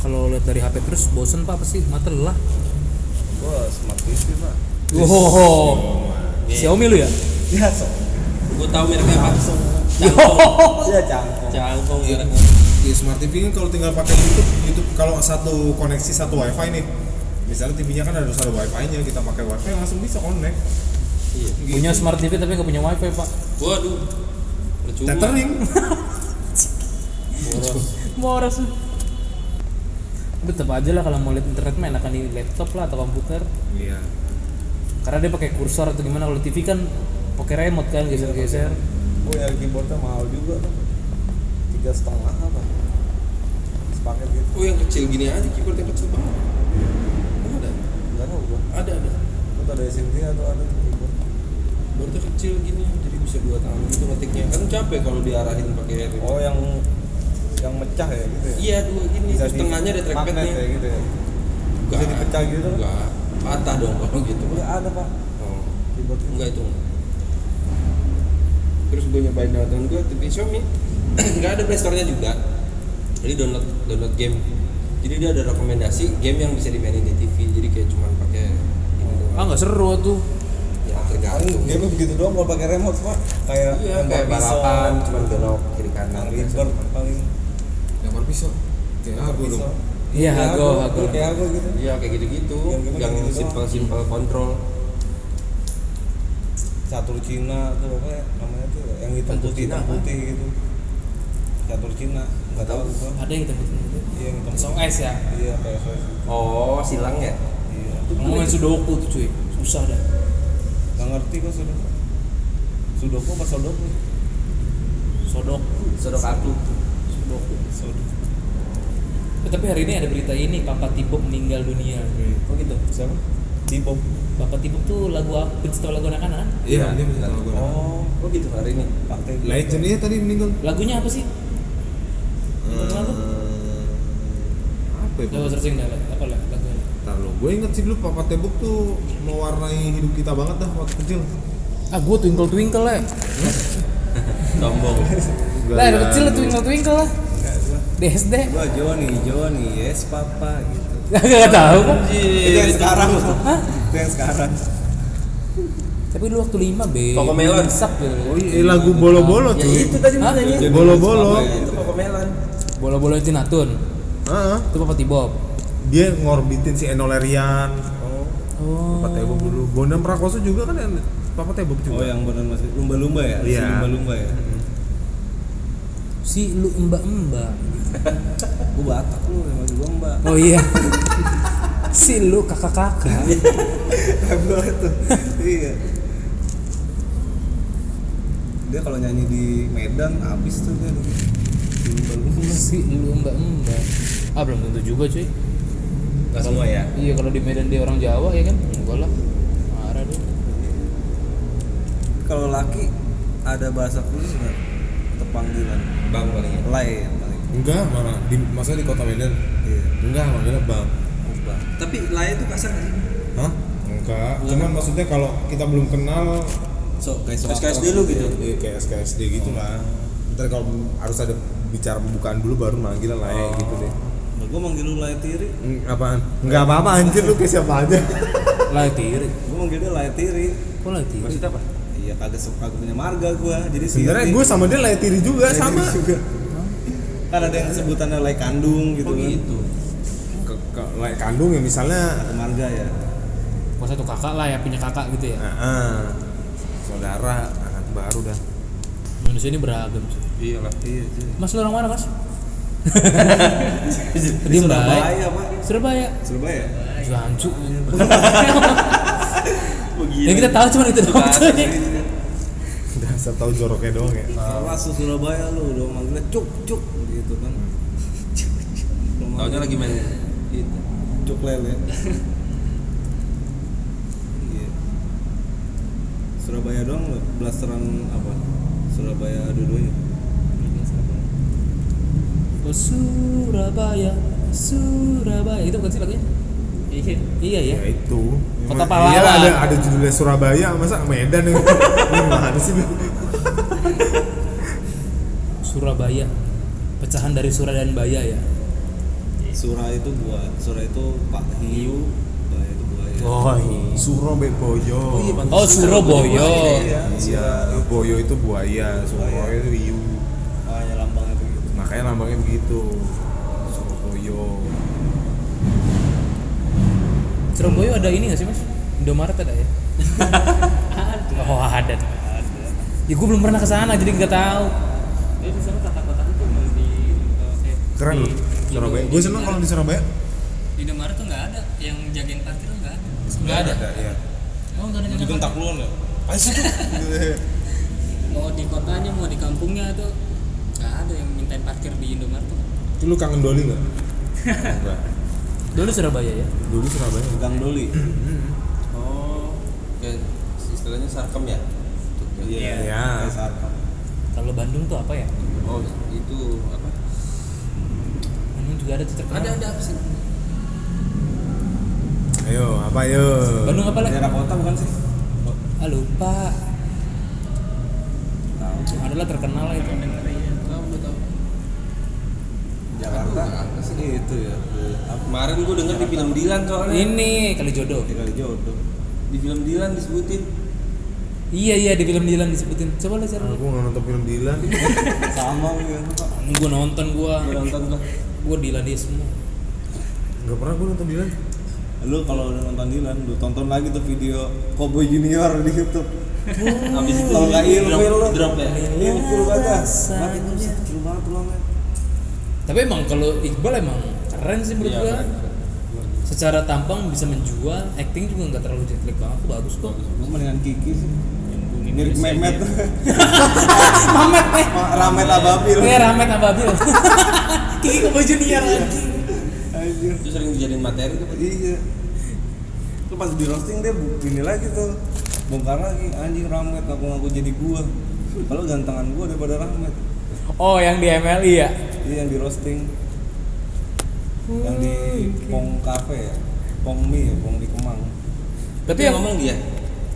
Speaker 1: kalau lihat dari HP terus bosen pak pasti mata lelah
Speaker 4: Wah, smart TV pak.
Speaker 1: wow Xiaomi lu ya
Speaker 3: Gue tahu mereknya apa.
Speaker 4: Ya cangkong.
Speaker 3: Cangkong mereknya.
Speaker 2: Di smart TV kan kalau tinggal pakai YouTube, YouTube kalau satu koneksi satu wifi nih, misalnya TV-nya kan harus ada wifi-nya, kita pakai wifi langsung bisa connect.
Speaker 3: Iya.
Speaker 1: Punya smart TV tapi nggak punya wifi pak.
Speaker 3: Waduh. Percuma.
Speaker 2: Tethering.
Speaker 3: Boros.
Speaker 1: Boros. Tetap aja lah kalau mau lihat internet main akan di laptop lah atau komputer.
Speaker 2: Iya.
Speaker 1: Karena dia pakai kursor atau gimana kalau TV kan pakai remote kan geser-geser.
Speaker 4: Oh ya keyboardnya mahal juga tuh. Tiga setengah apa? Sepaket gitu.
Speaker 3: Oh yang kecil gini aja keyboard yang kecil banget. Oh, ada.
Speaker 4: Enggak tahu gua.
Speaker 3: Ada ada.
Speaker 4: Itu ada SMT atau ada keyboard?
Speaker 3: Baru tuh kecil gini jadi bisa dua tangan gitu ngetiknya. Kan capek kalau diarahin pakai remote.
Speaker 4: Oh yang yang mecah ya gitu ya?
Speaker 3: Iya dua gini
Speaker 4: Bisa
Speaker 3: terus tengahnya ada trackpadnya.
Speaker 4: ya gitu ya? Bisa dipecah gitu?
Speaker 3: Enggak. Patah dong kalau gitu.
Speaker 4: Enggak ada pak
Speaker 3: Oh.
Speaker 4: keyboard
Speaker 3: Enggak itu enggak. Terus gue nyobain nonton gue TV Xiaomi Enggak ada Play Store-nya juga Jadi download download game Jadi dia ada rekomendasi game yang bisa dimainin di TV Jadi kayak cuman pakai ini doang
Speaker 1: Ah nggak seru tuh.
Speaker 3: Ya tergantung
Speaker 4: game begitu doang kalau pakai remote pak Kayak
Speaker 3: Iya kayak balapan cuman belok kiri kanan
Speaker 4: Ribet paling
Speaker 2: Pisau. Kayak aku dong.
Speaker 1: Iya, Hago, Hago.
Speaker 4: Kayak Hago gitu
Speaker 3: Iya kayak gitu-gitu
Speaker 4: Game-game
Speaker 3: Yang
Speaker 4: kayak gitu
Speaker 3: simpel-simpel kontrol
Speaker 4: catur Cina tuh apa ya namanya tuh yang hitam
Speaker 3: Catur
Speaker 4: putih
Speaker 3: Cina
Speaker 4: hitam
Speaker 3: apa?
Speaker 4: putih gitu catur Cina nggak tahu gua
Speaker 1: Ada yang kita
Speaker 4: iya yang hitam
Speaker 1: SOS ya.
Speaker 4: iya kayak SOS
Speaker 3: Oh silang ya?
Speaker 4: iya
Speaker 1: Ngomongin sudoku tuh cuy. Susah dah.
Speaker 4: nggak ngerti kok sudah sudoku apa sodoku
Speaker 1: Sodok.
Speaker 3: Sodok aku
Speaker 1: Sudoku.
Speaker 4: sodoku
Speaker 1: Eh, tapi hari ini ada berita ini Papa Tibok meninggal dunia.
Speaker 3: Oh gitu?
Speaker 4: siapa Tibok
Speaker 1: Papa Tibok tuh lagu apa? Tahu lagu anak-anak?
Speaker 2: Iya, dia bisa tahu gue.
Speaker 4: oh
Speaker 3: Oh gitu hari ini?
Speaker 4: partai
Speaker 2: Legend iya tadi meninggal.
Speaker 1: Lagunya apa sih? Lagu?
Speaker 2: apa ya?
Speaker 1: Coba searching dah, apa lah lagunya?
Speaker 2: Ntar lo, gue inget sih dulu Papa Tebuk tuh mewarnai hidup kita banget dah waktu kecil.
Speaker 1: Ah, gua twinkle twinkle lah.
Speaker 3: Sombong
Speaker 1: Lah, dari kecil twinkle twinkle lah. Di SD.
Speaker 4: gua Joni Joni yes papa gitu
Speaker 1: Gak, gak tahu kok.
Speaker 4: itu yang sekarang loh itu yang sekarang
Speaker 1: Tapi lu waktu lima be.
Speaker 3: Cocomelon.
Speaker 1: Sap gitu.
Speaker 2: Oh iya, lagu bolo-bolo
Speaker 3: Ya
Speaker 2: cuy.
Speaker 3: itu tadi
Speaker 1: Hah?
Speaker 2: Bolo-bolo.
Speaker 3: Itu Cocomelon
Speaker 1: Bola-bola Tinatun.
Speaker 2: Heeh.
Speaker 1: Itu Papa Tibob.
Speaker 2: Dia ngorbitin si Enolerian.
Speaker 1: Oh.
Speaker 2: Papa Tebuk dulu. Bondan Prakoso juga kan yang Papa
Speaker 4: oh
Speaker 2: juga.
Speaker 4: yang benar masih lumba-lumba ya
Speaker 2: Iya.
Speaker 4: Lumba-lumba ya
Speaker 1: Si lu mbak-mbak.
Speaker 4: gua batak lu emang gua mbak
Speaker 1: Oh iya. si lu kakak-kakak.
Speaker 4: Gua tuh iya dia kalau nyanyi di Medan habis tuh dia
Speaker 1: si lu mbak-mbak. Ah belum tentu juga cuy.
Speaker 3: Gak semua ya?
Speaker 1: Iya kalau di Medan dia orang Jawa ya kan? Enggak lah. Marah dia.
Speaker 4: kalau laki ada bahasa khusus nggak panggilan
Speaker 3: Bang paling ya?
Speaker 4: yang paling
Speaker 2: Enggak, malah di masa di Kota Medan.
Speaker 4: iya
Speaker 2: Enggak, manggilnya Bang.
Speaker 4: ubah
Speaker 3: Tapi laya itu kasar sih?
Speaker 2: Hah? Enggak. Cuman maksudnya kalau kita belum kenal
Speaker 4: so kayak so
Speaker 3: SKSD lu gitu?
Speaker 2: Iya, kayak SKSD gitu lah. Ntar kalau harus ada bicara pembukaan dulu baru manggil lah ya gitu deh.
Speaker 4: Nah, gua manggil lu lay tiri
Speaker 2: Hmm, apaan? Enggak apa-apa anjir lu kayak siapa aja.
Speaker 1: Lah tiri.
Speaker 4: gua manggilnya lay tiri
Speaker 1: Kok lah tiri?
Speaker 3: Maksudnya apa?
Speaker 4: Iya kagak suka kagak punya marga gua jadi
Speaker 2: Sebenarnya gue sama dia laytiri juga
Speaker 4: Lay
Speaker 2: sama.
Speaker 4: tiri juga kan ada yang sebutannya lay kandung gitu
Speaker 3: Oh
Speaker 4: kan
Speaker 3: gitu
Speaker 2: Ke, ke, lay kandung ya misalnya.
Speaker 4: Satu marga ya
Speaker 1: Kok satu kakak lah ya punya kakak gitu ya.
Speaker 2: Nah, ah, saudara anak baru dah.
Speaker 1: Indonesia ini beragam sih.
Speaker 3: Iya lah
Speaker 4: iya cuy.
Speaker 1: Mas lu orang mana mas?
Speaker 4: di Surabaya pak
Speaker 1: Surabaya.
Speaker 4: Surabaya
Speaker 1: Jancu.
Speaker 3: Begini
Speaker 1: Yang kita tahu cuma itu doang.
Speaker 2: Saya tahu joroknya doang ya.
Speaker 4: salah su Surabaya lu udah manggilnya cuk cuk gitu kan
Speaker 3: Taunya
Speaker 4: manggil
Speaker 3: lagi main itu
Speaker 4: cuk lele iya Surabaya doang blasteran apa Surabaya dua-duanya
Speaker 1: Oh, Surabaya, Surabaya itu bukan sih lagunya? Iya, iya ya.
Speaker 2: Ya itu.
Speaker 1: Kota pahlawan.
Speaker 2: Iya ada ada judulnya Surabaya, masa Medan ya? Gimana sih?
Speaker 1: Surabaya, pecahan dari Sura dan Baya ya.
Speaker 4: Surah itu buat Surah itu Pak Hiu Baya itu buaya
Speaker 1: Oh iya.
Speaker 2: Surabaya.
Speaker 1: Oh Surabaya.
Speaker 4: iya
Speaker 2: Iya, Boyo itu buaya, Surabaya itu hiu.
Speaker 4: makanya lambangnya begitu
Speaker 2: makanya lambangnya begitu Surabaya
Speaker 1: Surabaya ada ini nggak sih mas? Indomaret ada ya? Oh ada. Ya gue belum pernah ke sana jadi nggak tahu.
Speaker 7: Di sana di eh,
Speaker 2: keren loh Surabaya. Gue seneng kalau di Surabaya.
Speaker 7: Di Indomaret tuh nggak ada yang jagain parkir tuh nggak ada.
Speaker 1: Nggak ada.
Speaker 2: ya
Speaker 7: Oh nggak ada yang
Speaker 4: dibentak lu ya?
Speaker 7: Mau di kotanya mau di kampungnya tuh nggak ada yang mintain parkir di Indomaret tuh.
Speaker 2: itu lu kangen Doli nggak? Enggak
Speaker 1: Dulu Surabaya ya.
Speaker 2: dulu Surabaya.
Speaker 4: Gang Doli.
Speaker 3: Oh ya istilahnya sarkem ya
Speaker 4: iya sarkam.
Speaker 1: Kalau Bandung tuh apa ya?
Speaker 3: oh itu apa
Speaker 1: Bandung juga ada tuh terkenal.
Speaker 3: ada ada apa sih
Speaker 2: ayo apa ayo
Speaker 1: Bandung apa lagi?
Speaker 4: daerah kota bukan sih
Speaker 1: Ah lupa.
Speaker 4: tahu
Speaker 1: Adalah terkenal lah itu.
Speaker 3: tahu udah tahu
Speaker 4: Jakarta
Speaker 3: Aduh, apa sih?
Speaker 4: itu ya
Speaker 3: kemarin gue denger di film Dilan soalnya
Speaker 1: Ini kali jodoh.
Speaker 4: tiga kali jodoh
Speaker 3: di film Dilan disebutin
Speaker 1: Iya iya di film Dilan disebutin. Coba lah cari.
Speaker 2: aku nggak nonton film Dilan
Speaker 4: sama pak
Speaker 1: Gue nonton gue.
Speaker 3: gue nonton tuh
Speaker 1: Gue Dilan dia semua.
Speaker 2: nggak pernah gue nonton Dilan
Speaker 4: lu kalau udah nonton Dilan lu tonton lagi tuh video Cowboy Junior di YouTube
Speaker 3: abis itu
Speaker 4: Kalau nggak ilfil
Speaker 3: drop,
Speaker 4: lu.
Speaker 3: drop ya
Speaker 4: Ilfil kagak
Speaker 1: Rasanya.
Speaker 4: Mati tuh set, kecil banget tulangnya
Speaker 1: Tapi emang kalau Iqbal emang keren sih menurut
Speaker 3: Iya,
Speaker 1: gue. Secara tampang bisa menjual, acting juga nggak terlalu jelek banget, bagus kok.
Speaker 4: Lu mendingan Kiki sih Mirip Mehmet.
Speaker 1: Mamet eh.
Speaker 4: Ramet Ababil
Speaker 1: Iya Ramet Ababil. Kiki Kobo Junior anjing.
Speaker 4: Anjir
Speaker 3: itu sering dijadiin materi tuh
Speaker 4: Iya. Lu pas di roasting dia bu- ini lagi tuh. Bongkar lagi anjing Ramet aku ngaku jadi gua. Kalau gantengan gua daripada Ramet
Speaker 1: Oh yang di MLI ya?
Speaker 4: Iya yang di roasting. Yang di Pong Cafe ya? Pong Mie ya, Pong di Kemang.
Speaker 1: Tapi
Speaker 3: yang ngomong dia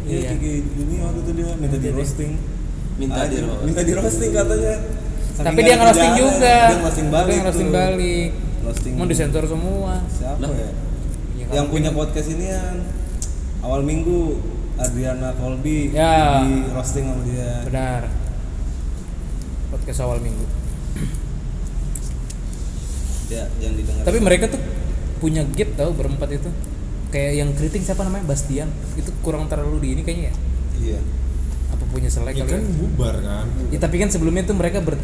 Speaker 4: Iya,
Speaker 1: Iya.
Speaker 4: Kiki Junior itu dia minta di roasting
Speaker 3: Minta di
Speaker 4: Anjing,
Speaker 3: roast.
Speaker 4: Minta di roasting katanya Saking
Speaker 1: tapi dia ngerosting juga.
Speaker 4: Dia ngerosting balik
Speaker 1: Dia ngerosting balik.
Speaker 4: Roasting
Speaker 1: Mau disensor semua.
Speaker 4: Siapa
Speaker 3: Lah.
Speaker 4: ya?
Speaker 1: Ya,
Speaker 4: yang
Speaker 1: kan.
Speaker 4: punya podcast ini yang awal minggu Adriana Colby
Speaker 1: Ya.
Speaker 4: di roasting sama dia
Speaker 1: Benar. Podcast awal minggu.
Speaker 4: ya yang didengar
Speaker 1: Tapi mereka tuh punya gap tau berempat itu. Kayak yang keriting siapa namanya? Bastian. Itu kurang terlalu di ini kayaknya ya.
Speaker 4: iya.
Speaker 1: Apa punya selek
Speaker 2: ya
Speaker 1: kali
Speaker 2: kan
Speaker 1: ya?
Speaker 2: bubar kan?
Speaker 1: Ya, tapi kan sebelumnya tuh mereka ber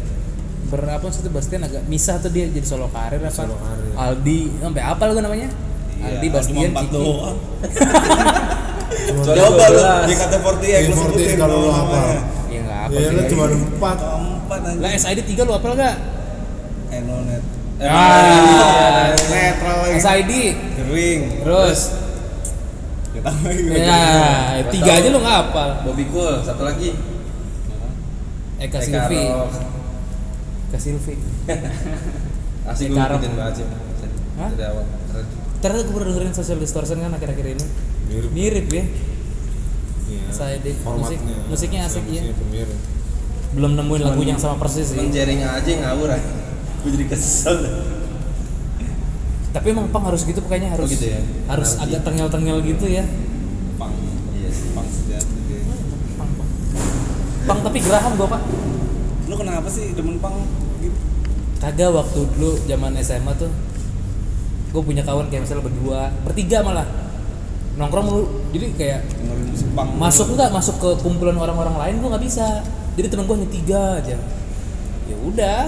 Speaker 1: ber apa sih tuh Bastian? Agak misah tuh dia jadi solo karir apa?
Speaker 2: Solo karir.
Speaker 1: Aldi sampai apa lu namanya?
Speaker 4: Iya,
Speaker 1: Aldi Bastian Kiki.
Speaker 4: doang.
Speaker 2: Cuma
Speaker 4: coba lu.
Speaker 3: 12.
Speaker 4: di kata 48 lu sebutin
Speaker 2: 48 kalau lu hafal.
Speaker 4: namanya.
Speaker 1: ya nggak apa
Speaker 2: ya lu cuma empat.
Speaker 4: Empat
Speaker 1: lah SID 3 lu apel gak
Speaker 4: Enonet
Speaker 1: ah
Speaker 4: netral lagi
Speaker 1: SID
Speaker 4: kering
Speaker 1: terus?
Speaker 4: Kita lagi.
Speaker 1: Ya tiga aja lu nggak apal
Speaker 3: Bobby Cool satu lagi.
Speaker 1: Eka
Speaker 3: Eka
Speaker 1: Silvi. Eka Silvi.
Speaker 3: Asik gue ngikutin banget sih dari awal.
Speaker 1: Ntar gue pernah dengerin social distortion kan akhir-akhir ini.
Speaker 2: Mirip.
Speaker 1: Mirip ya.
Speaker 2: Iya.
Speaker 1: SID musik
Speaker 2: formatnya.
Speaker 1: musiknya asik ya
Speaker 2: mirip.
Speaker 1: Belum nemuin lagu yang sama persis sih.
Speaker 3: Jaring aja ngawur aja gue jadi kesel
Speaker 1: tapi emang pang harus gitu pokoknya harus
Speaker 3: gitu ya?
Speaker 1: harus
Speaker 3: Anarki.
Speaker 1: agak tengel-tengel gitu ya.
Speaker 4: Pang
Speaker 3: iya sih
Speaker 4: pang sejati dia
Speaker 1: pang pang pang tapi geraham gua pak.
Speaker 4: Lu kenapa sih demen pang gitu?
Speaker 1: Kagak waktu dulu zaman SMA tuh gue punya kawan kayak misalnya berdua bertiga malah. Nongkrong mulu. Jadi kayak
Speaker 4: dengerin musik pang
Speaker 1: masuk enggak masuk ke kumpulan orang-orang lain gue nggak bisa. Jadi teman gue hanya tiga aja. Ya udah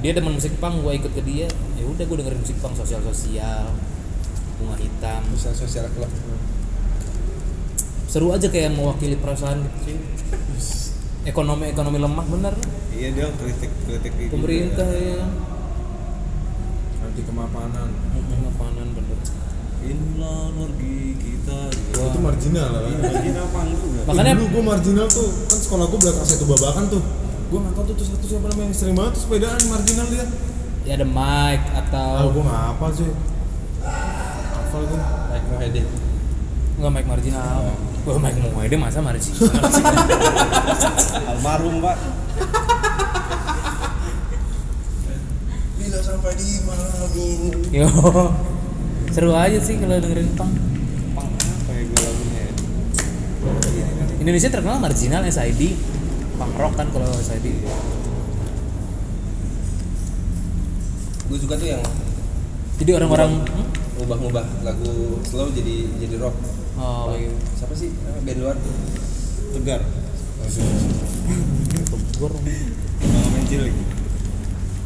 Speaker 1: dia demen musik pang gue ikut ke dia ya udah gue dengerin musik pang sosial sosial bunga hitam.
Speaker 3: Sosial sosial club
Speaker 1: seru aja kayak mewakili perasaan gitu sih. Ekonomi ekonomi lemah bener.
Speaker 4: Iya dia kritik kritik itu
Speaker 1: pemerintah ya.
Speaker 2: anti kemapanan.
Speaker 1: Makanan bener.
Speaker 4: Inilah energi kita. Gitu.
Speaker 2: itu marginal lah. Kan
Speaker 4: Lagi pang juga?
Speaker 1: Makanya-
Speaker 2: dulu gue marginal tuh kan sekolah gue belakang satu babakan tuh. Gue nggak tahu tuh tuh satu siapa namanya sering banget tuh sepedaan marginal dia
Speaker 1: ya ada mic
Speaker 2: ah
Speaker 1: atau
Speaker 2: gue nggak hafal sih. Hafal gue
Speaker 3: Mike Mohede
Speaker 1: nggak mic marginal Wah, mic Muhammad masa marginal sih?
Speaker 4: almarhum pak.
Speaker 3: Bila sampai di malam
Speaker 1: Yo, seru aja sih kalau dengerin punk.
Speaker 4: pang apa ya gue lagunya ya?
Speaker 1: Indonesia terkenal marginal SID, punk rock kan kalau SID.
Speaker 3: Gue suka tuh yang
Speaker 1: jadi orang-orang hmm?
Speaker 3: ngubah-ngubah lagu slow jadi jadi rock
Speaker 1: oh iya
Speaker 3: siapa sih Ah, band luar tuh
Speaker 4: tegar. Bang main cilik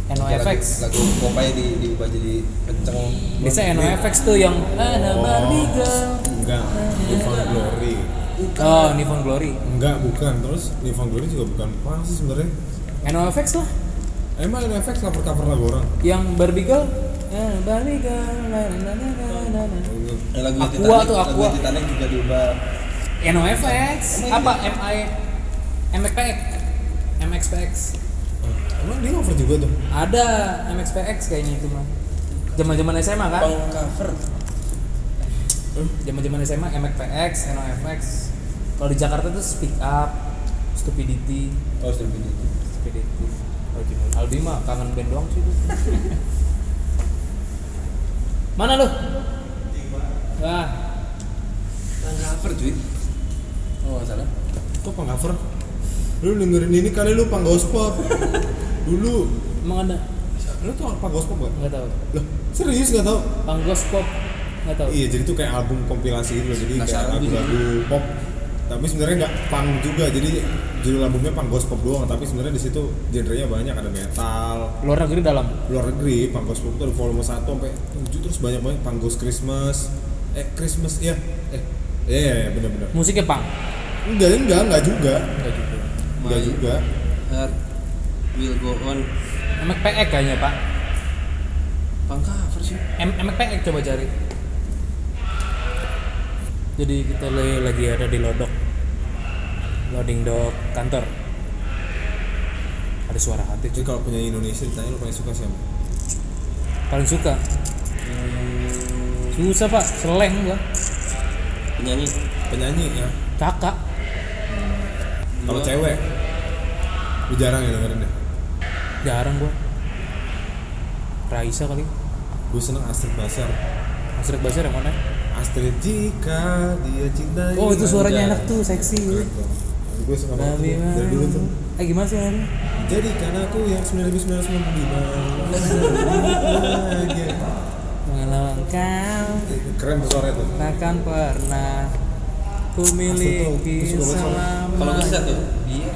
Speaker 1: NOFX
Speaker 3: lagu, lagu Popeye di diubah jadi kenceng
Speaker 1: bisa NOFX tuh yang Ana Barbie girl
Speaker 2: enggak Newfound Glory
Speaker 1: oh Nivon Glory
Speaker 2: enggak bukan terus Newfound Glory juga bukan apa sih sebenarnya
Speaker 1: NOFX lah
Speaker 2: emang ini efek cover cover lagu orang?
Speaker 1: Yang na.
Speaker 3: Eh, lagu
Speaker 1: Aqua
Speaker 3: Titanic,
Speaker 1: tuh,
Speaker 3: lagu
Speaker 1: Aqua.
Speaker 3: Titanic juga diubah.
Speaker 1: NOFX apa? MI MXPX MXPX
Speaker 2: emang dia cover juga tuh?
Speaker 1: Ada MXPX kayaknya itu mah zaman zaman SMA kan?
Speaker 3: Pang cover.
Speaker 1: Zaman zaman SMA MXPX NOFX kalau di Jakarta tuh Speak Up Stupidity.
Speaker 3: Oh stupidity.
Speaker 1: Stupidity Albi mah kangen band doang sih mana lu Wah,
Speaker 3: pang cover cuy oh salah
Speaker 2: kok pang cover lu dengerin ini kali lu pang gospel dulu
Speaker 1: emang ada?
Speaker 2: lu tuh pang gospel gak?
Speaker 1: Nggak tahu.
Speaker 2: Loh, serius gak tau?
Speaker 1: Panggos pop nggak tahu.
Speaker 2: Iya, jadi tuh kayak album kompilasi gitu loh. Jadi
Speaker 3: Nggak
Speaker 2: kayak lagu-lagu pop. Tapi sebenarnya nggak punk juga. Jadi judul albumnya punk gospel doang. Tapi sebenarnya di situ genrenya banyak. Ada metal,
Speaker 1: Luar negeri dalam.
Speaker 2: luar negeri, punk gospel itu ada volume 1 sampai 7 terus banyak banget punk ghost Christmas. Eh, Christmas iya. Eh, iya iya iya, benar-benar.
Speaker 1: Musiknya punk.
Speaker 2: Enggak, enggak, enggak juga.
Speaker 1: Enggak juga.
Speaker 2: Enggak juga.
Speaker 3: Heart will go on
Speaker 1: MXPX kayaknya pak.
Speaker 3: pang cover sih
Speaker 1: M MXPX coba cari. Jadi kita lagi, lagi ada di lodok. Loading dock kantor. Ada suara hati
Speaker 2: Jadi kalau punya Indonesia ditanya lu paling suka siapa?
Speaker 1: Paling suka. Susah pak, seleng gua.
Speaker 3: penyanyi
Speaker 2: Penyanyi ya.
Speaker 1: Kakak.
Speaker 2: Kalau
Speaker 3: Gua-
Speaker 2: cewek lu jarang ya dengerin deh.
Speaker 1: Jarang gua. Raisa kali.
Speaker 2: Gue seneng Astrid Basar.
Speaker 1: Astrid Basar yang mana?
Speaker 2: Astrid jika dia cintai
Speaker 1: Oh itu suaranya enak tuh, seksi.
Speaker 2: Keren. Gue suka banget tuh, dari dulu tuh.
Speaker 1: Eh gimana sih hari?
Speaker 2: Jadi karena aku yang 9995 Bahagia.
Speaker 1: Mengenal kau
Speaker 2: Keren tuh suaranya tuh.
Speaker 1: takkan pernah ku miliki selama
Speaker 3: kalau gue tuh dia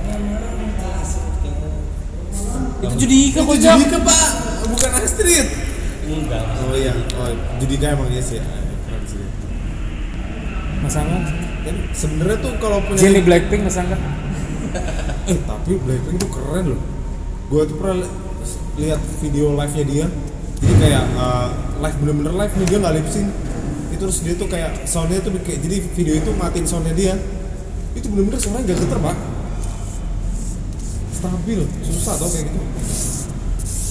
Speaker 1: itu Judika
Speaker 2: Itu
Speaker 1: kocak.
Speaker 2: Judika pak, bukan Astrid.
Speaker 3: Enggak
Speaker 2: Oh iya, oh, Judika emang iya sih
Speaker 1: Mas Angga
Speaker 2: Kan sebenarnya tuh kalau punya
Speaker 1: Jenny Blackpink Mas Angga
Speaker 2: Eh, tapi Blackpink tuh keren loh. Gua tuh pernah li- lihat video live-nya dia. Jadi kayak uh, live bener-bener live nih dia nggak lip sync. Itu terus dia tuh kayak soundnya tuh kayak jadi video itu matiin soundnya dia. Itu bener-bener suaranya nggak geter pak. Stabil, susah tau kayak gitu.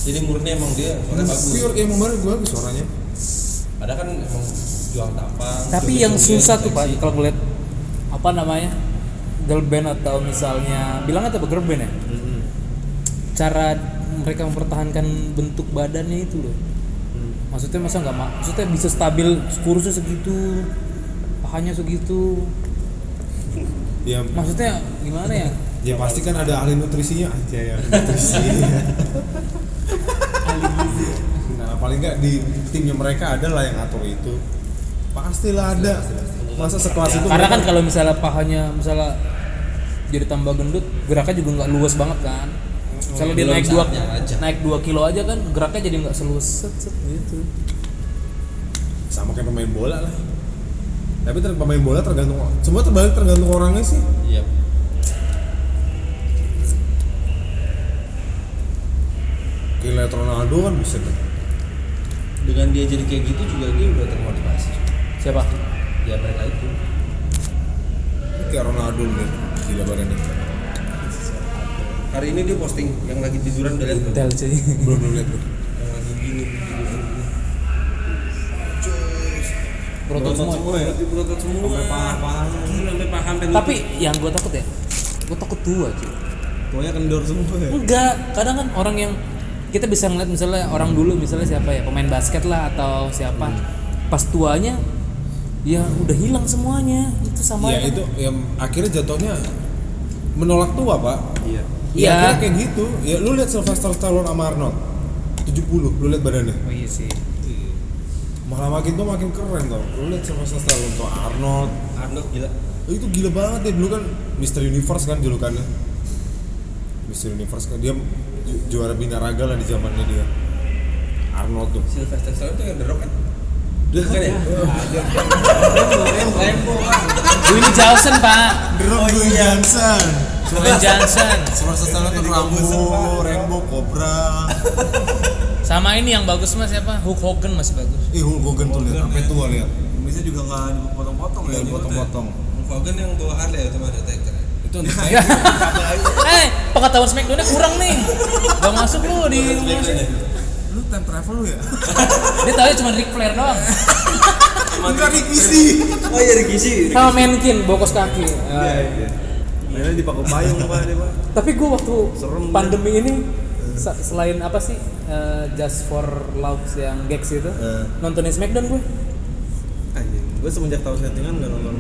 Speaker 3: jadi murni emang dia suara bagus
Speaker 2: Pure emang bagus bagus suaranya.
Speaker 3: padahal kan emang jual tampang
Speaker 1: tapi yang susah tuh pak kalau ngeliat apa namanya girl band atau misalnya bilang atau girl band ya? Cara mereka mempertahankan bentuk badannya itu loh. Maksudnya masa nggak ma- maksudnya bisa stabil kurusnya segitu pahanya segitu.
Speaker 2: Ya,
Speaker 1: maksudnya gimana ya?
Speaker 2: Ya pasti kan ada ahli nutrisinya. Aja ya nutrisi. nah paling nggak di timnya mereka ada lah yang ngatur itu. Pastilah ada. Masa sekelas itu
Speaker 1: karena kan kalau misalnya pahanya misalnya jadi tambah gendut geraknya juga nggak luas banget kan. Misalnya dia naik dua naik 2 kilo aja kan geraknya jadi nggak seluas set, set, gitu.
Speaker 2: Sama kayak pemain bola lah. Tapi ter- pemain bola tergantung semua terbalik tergantung orangnya sih.
Speaker 3: Iya.
Speaker 2: Liat Ronaldo kan bisa tuh
Speaker 3: dengan dia jadi kayak gitu juga dia udah termotivasi
Speaker 1: siapa?
Speaker 3: Ya mereka itu.
Speaker 2: Ini kayak Ronaldo nih gila badannya.
Speaker 3: Hari ini dia posting yang lagi tiduran udah lihat belum?
Speaker 1: Tel sih
Speaker 2: belum belum lihat
Speaker 3: yang lagi gini
Speaker 1: berotot semua
Speaker 3: ya? berotot semua. Sampai paha-pahanya gila sampai paha sampai
Speaker 1: tapi yang gue takut ya gue takut tua cuy.
Speaker 4: Pokoknya kendor semua ya?
Speaker 1: Enggak kadang kan orang yang kita bisa ngeliat misalnya orang dulu misalnya siapa ya pemain basket lah atau siapa. Pas tuanya ya udah hilang semuanya. Itu sama
Speaker 2: ya itu yang akhirnya jatuhnya menolak tua pak.
Speaker 3: Iya.
Speaker 2: Iya,
Speaker 1: Iya.
Speaker 2: akhirnya kayak gitu. Ya lu lihat Sylvester Stallone sama Arnold. 70 70 lu lihat badannya?
Speaker 1: Oh iya sih.
Speaker 2: Malah makin tuh makin keren tau. Lu lihat sama Stallone tuh Arnold.
Speaker 3: Arnold gila.
Speaker 2: Oh, itu gila banget ya dulu kan Mister Universe kan julukannya. Mister Universe kan. Dia ju- juara binaraga lah di zamannya dia. Arnold tuh.
Speaker 3: Sylvester Stallone tuh yang The Rock kan bukan ya? Lembo
Speaker 1: Dwayne Johnson pak.
Speaker 2: The Rock Dwayne Johnson.
Speaker 1: Dwayne Johnson.
Speaker 2: Sylvester Stallone tuh Rambo, Rambo, Cobra.
Speaker 1: Sama ini yang bagus mas siapa? Hulk Hogan masih bagus.
Speaker 2: Eh Hulk Hogan tuh lihat, sampai tua lihat.
Speaker 4: Bisa juga nggak dipotong-potong ya
Speaker 2: Nggak dipotong-potong.
Speaker 3: Hogan yang bawa Harley ya teman Undertaker
Speaker 2: Itu untuk
Speaker 1: eh pengetahuan Smackdownnya kurang nih. Gak masuk lu di
Speaker 2: time travel lu ya?
Speaker 1: dia tahu cuma Ric Flair doang.
Speaker 2: Enggak Ricky
Speaker 3: oh iya Ricky sih
Speaker 1: sama Mankin bokos kaki.
Speaker 4: Mainnya di payung pak dia pak.
Speaker 1: Tapi gue waktu
Speaker 4: Serem,
Speaker 1: pandemi ini se- selain apa sih eh, Just for Laughs yang Gex itu
Speaker 2: Eh.
Speaker 1: nontonin Smackdown gue
Speaker 4: Anjing, gue semenjak tahu settingan nggak nonton.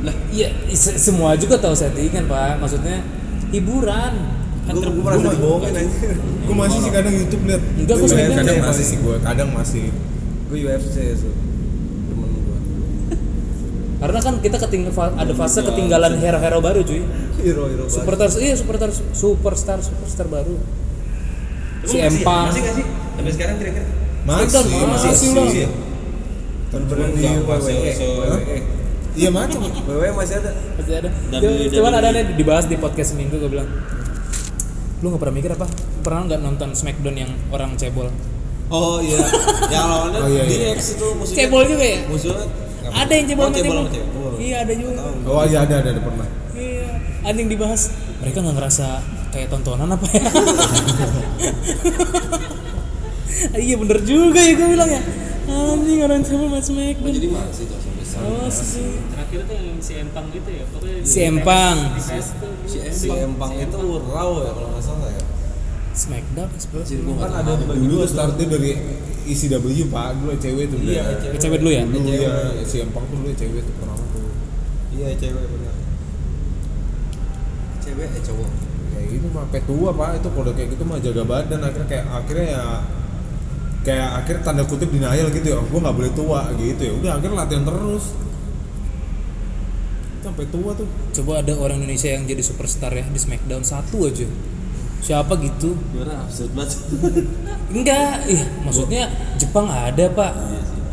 Speaker 1: Lah iya se- semua juga tahu settingan pak. Maksudnya hiburan
Speaker 4: Gue
Speaker 1: ter-
Speaker 4: gue merasa dibohongin anjir
Speaker 2: Gue masih sih kadang YouTube lihat
Speaker 1: Enggak, sering
Speaker 2: kadang
Speaker 1: liat.
Speaker 2: masih sih gue, kadang masih.
Speaker 4: Gue UFC so Temen gue
Speaker 1: karena kan kita keting ada fase ketinggalan hero-hero baru cuy.
Speaker 4: Hero-hero banget
Speaker 1: superstar iya superstar superstar superstar baru. Si Empang.
Speaker 3: masih nggak sih? Sampai sekarang kira-kira.
Speaker 2: Masih, masih,
Speaker 1: masih.
Speaker 4: Bener-bener di WWE
Speaker 2: Iya macam.
Speaker 4: WWE masih ada.
Speaker 1: Masih ada.
Speaker 3: WWE.
Speaker 1: cuman ada nih dibahas di podcast minggu gue bilang lu nggak pernah mikir apa? Pernah nggak nonton Smackdown yang orang cebol?
Speaker 4: Oh iya. Yang lawannya
Speaker 2: Oh, iya, iya.
Speaker 4: DX itu musuhnya
Speaker 1: cebol juga ya?
Speaker 4: Musuhnya
Speaker 1: ada yang cebol
Speaker 4: Oh, cebol
Speaker 1: cebol
Speaker 4: sama cebol.
Speaker 1: iya ada juga.
Speaker 2: Oh iya ada, ada, ada pernah.
Speaker 1: Iya. Ada yang dibahas mereka nggak ngerasa kayak tontonan apa ya? Iya bener juga ya gue bilang ya. Anjing orang cebol mas Smackdown.
Speaker 3: Jadi masih tuh sampai sekarang
Speaker 1: oh sih
Speaker 7: terakhir tuh yang si Empang gitu ya pokoknya
Speaker 1: Si Empang.
Speaker 3: si
Speaker 4: Si Empang itu raw ya kalau nggak salah ya.
Speaker 1: Smackdown sebenarnya
Speaker 4: Kan ada
Speaker 2: Dulu
Speaker 4: dua
Speaker 2: startnya dari ECW pak, dulu cewek tuh
Speaker 4: Iya,
Speaker 2: udah.
Speaker 4: cewek.
Speaker 1: cewek dulu ya?
Speaker 2: Dulu ya, si Empang tuh dulu cewek tuh pertama tuh.
Speaker 4: Iya cewek benar
Speaker 3: cewek eh cowok.
Speaker 2: Kayak gitu mah, sampai tua pak, itu kalau kayak gitu mah jaga badan. Akhirnya kayak akhirnya ya kayak akhirnya tanda kutip denial gitu ya, oh, gue nggak boleh tua gitu ya, udah akhirnya latihan terus. Sampai tua tuh.
Speaker 1: Coba ada orang Indonesia yang jadi superstar ya di Smackdown satu aja. Siapa gitu?
Speaker 3: Gimana absurd banget.
Speaker 1: Enggak ih maksudnya Jepang ada pak.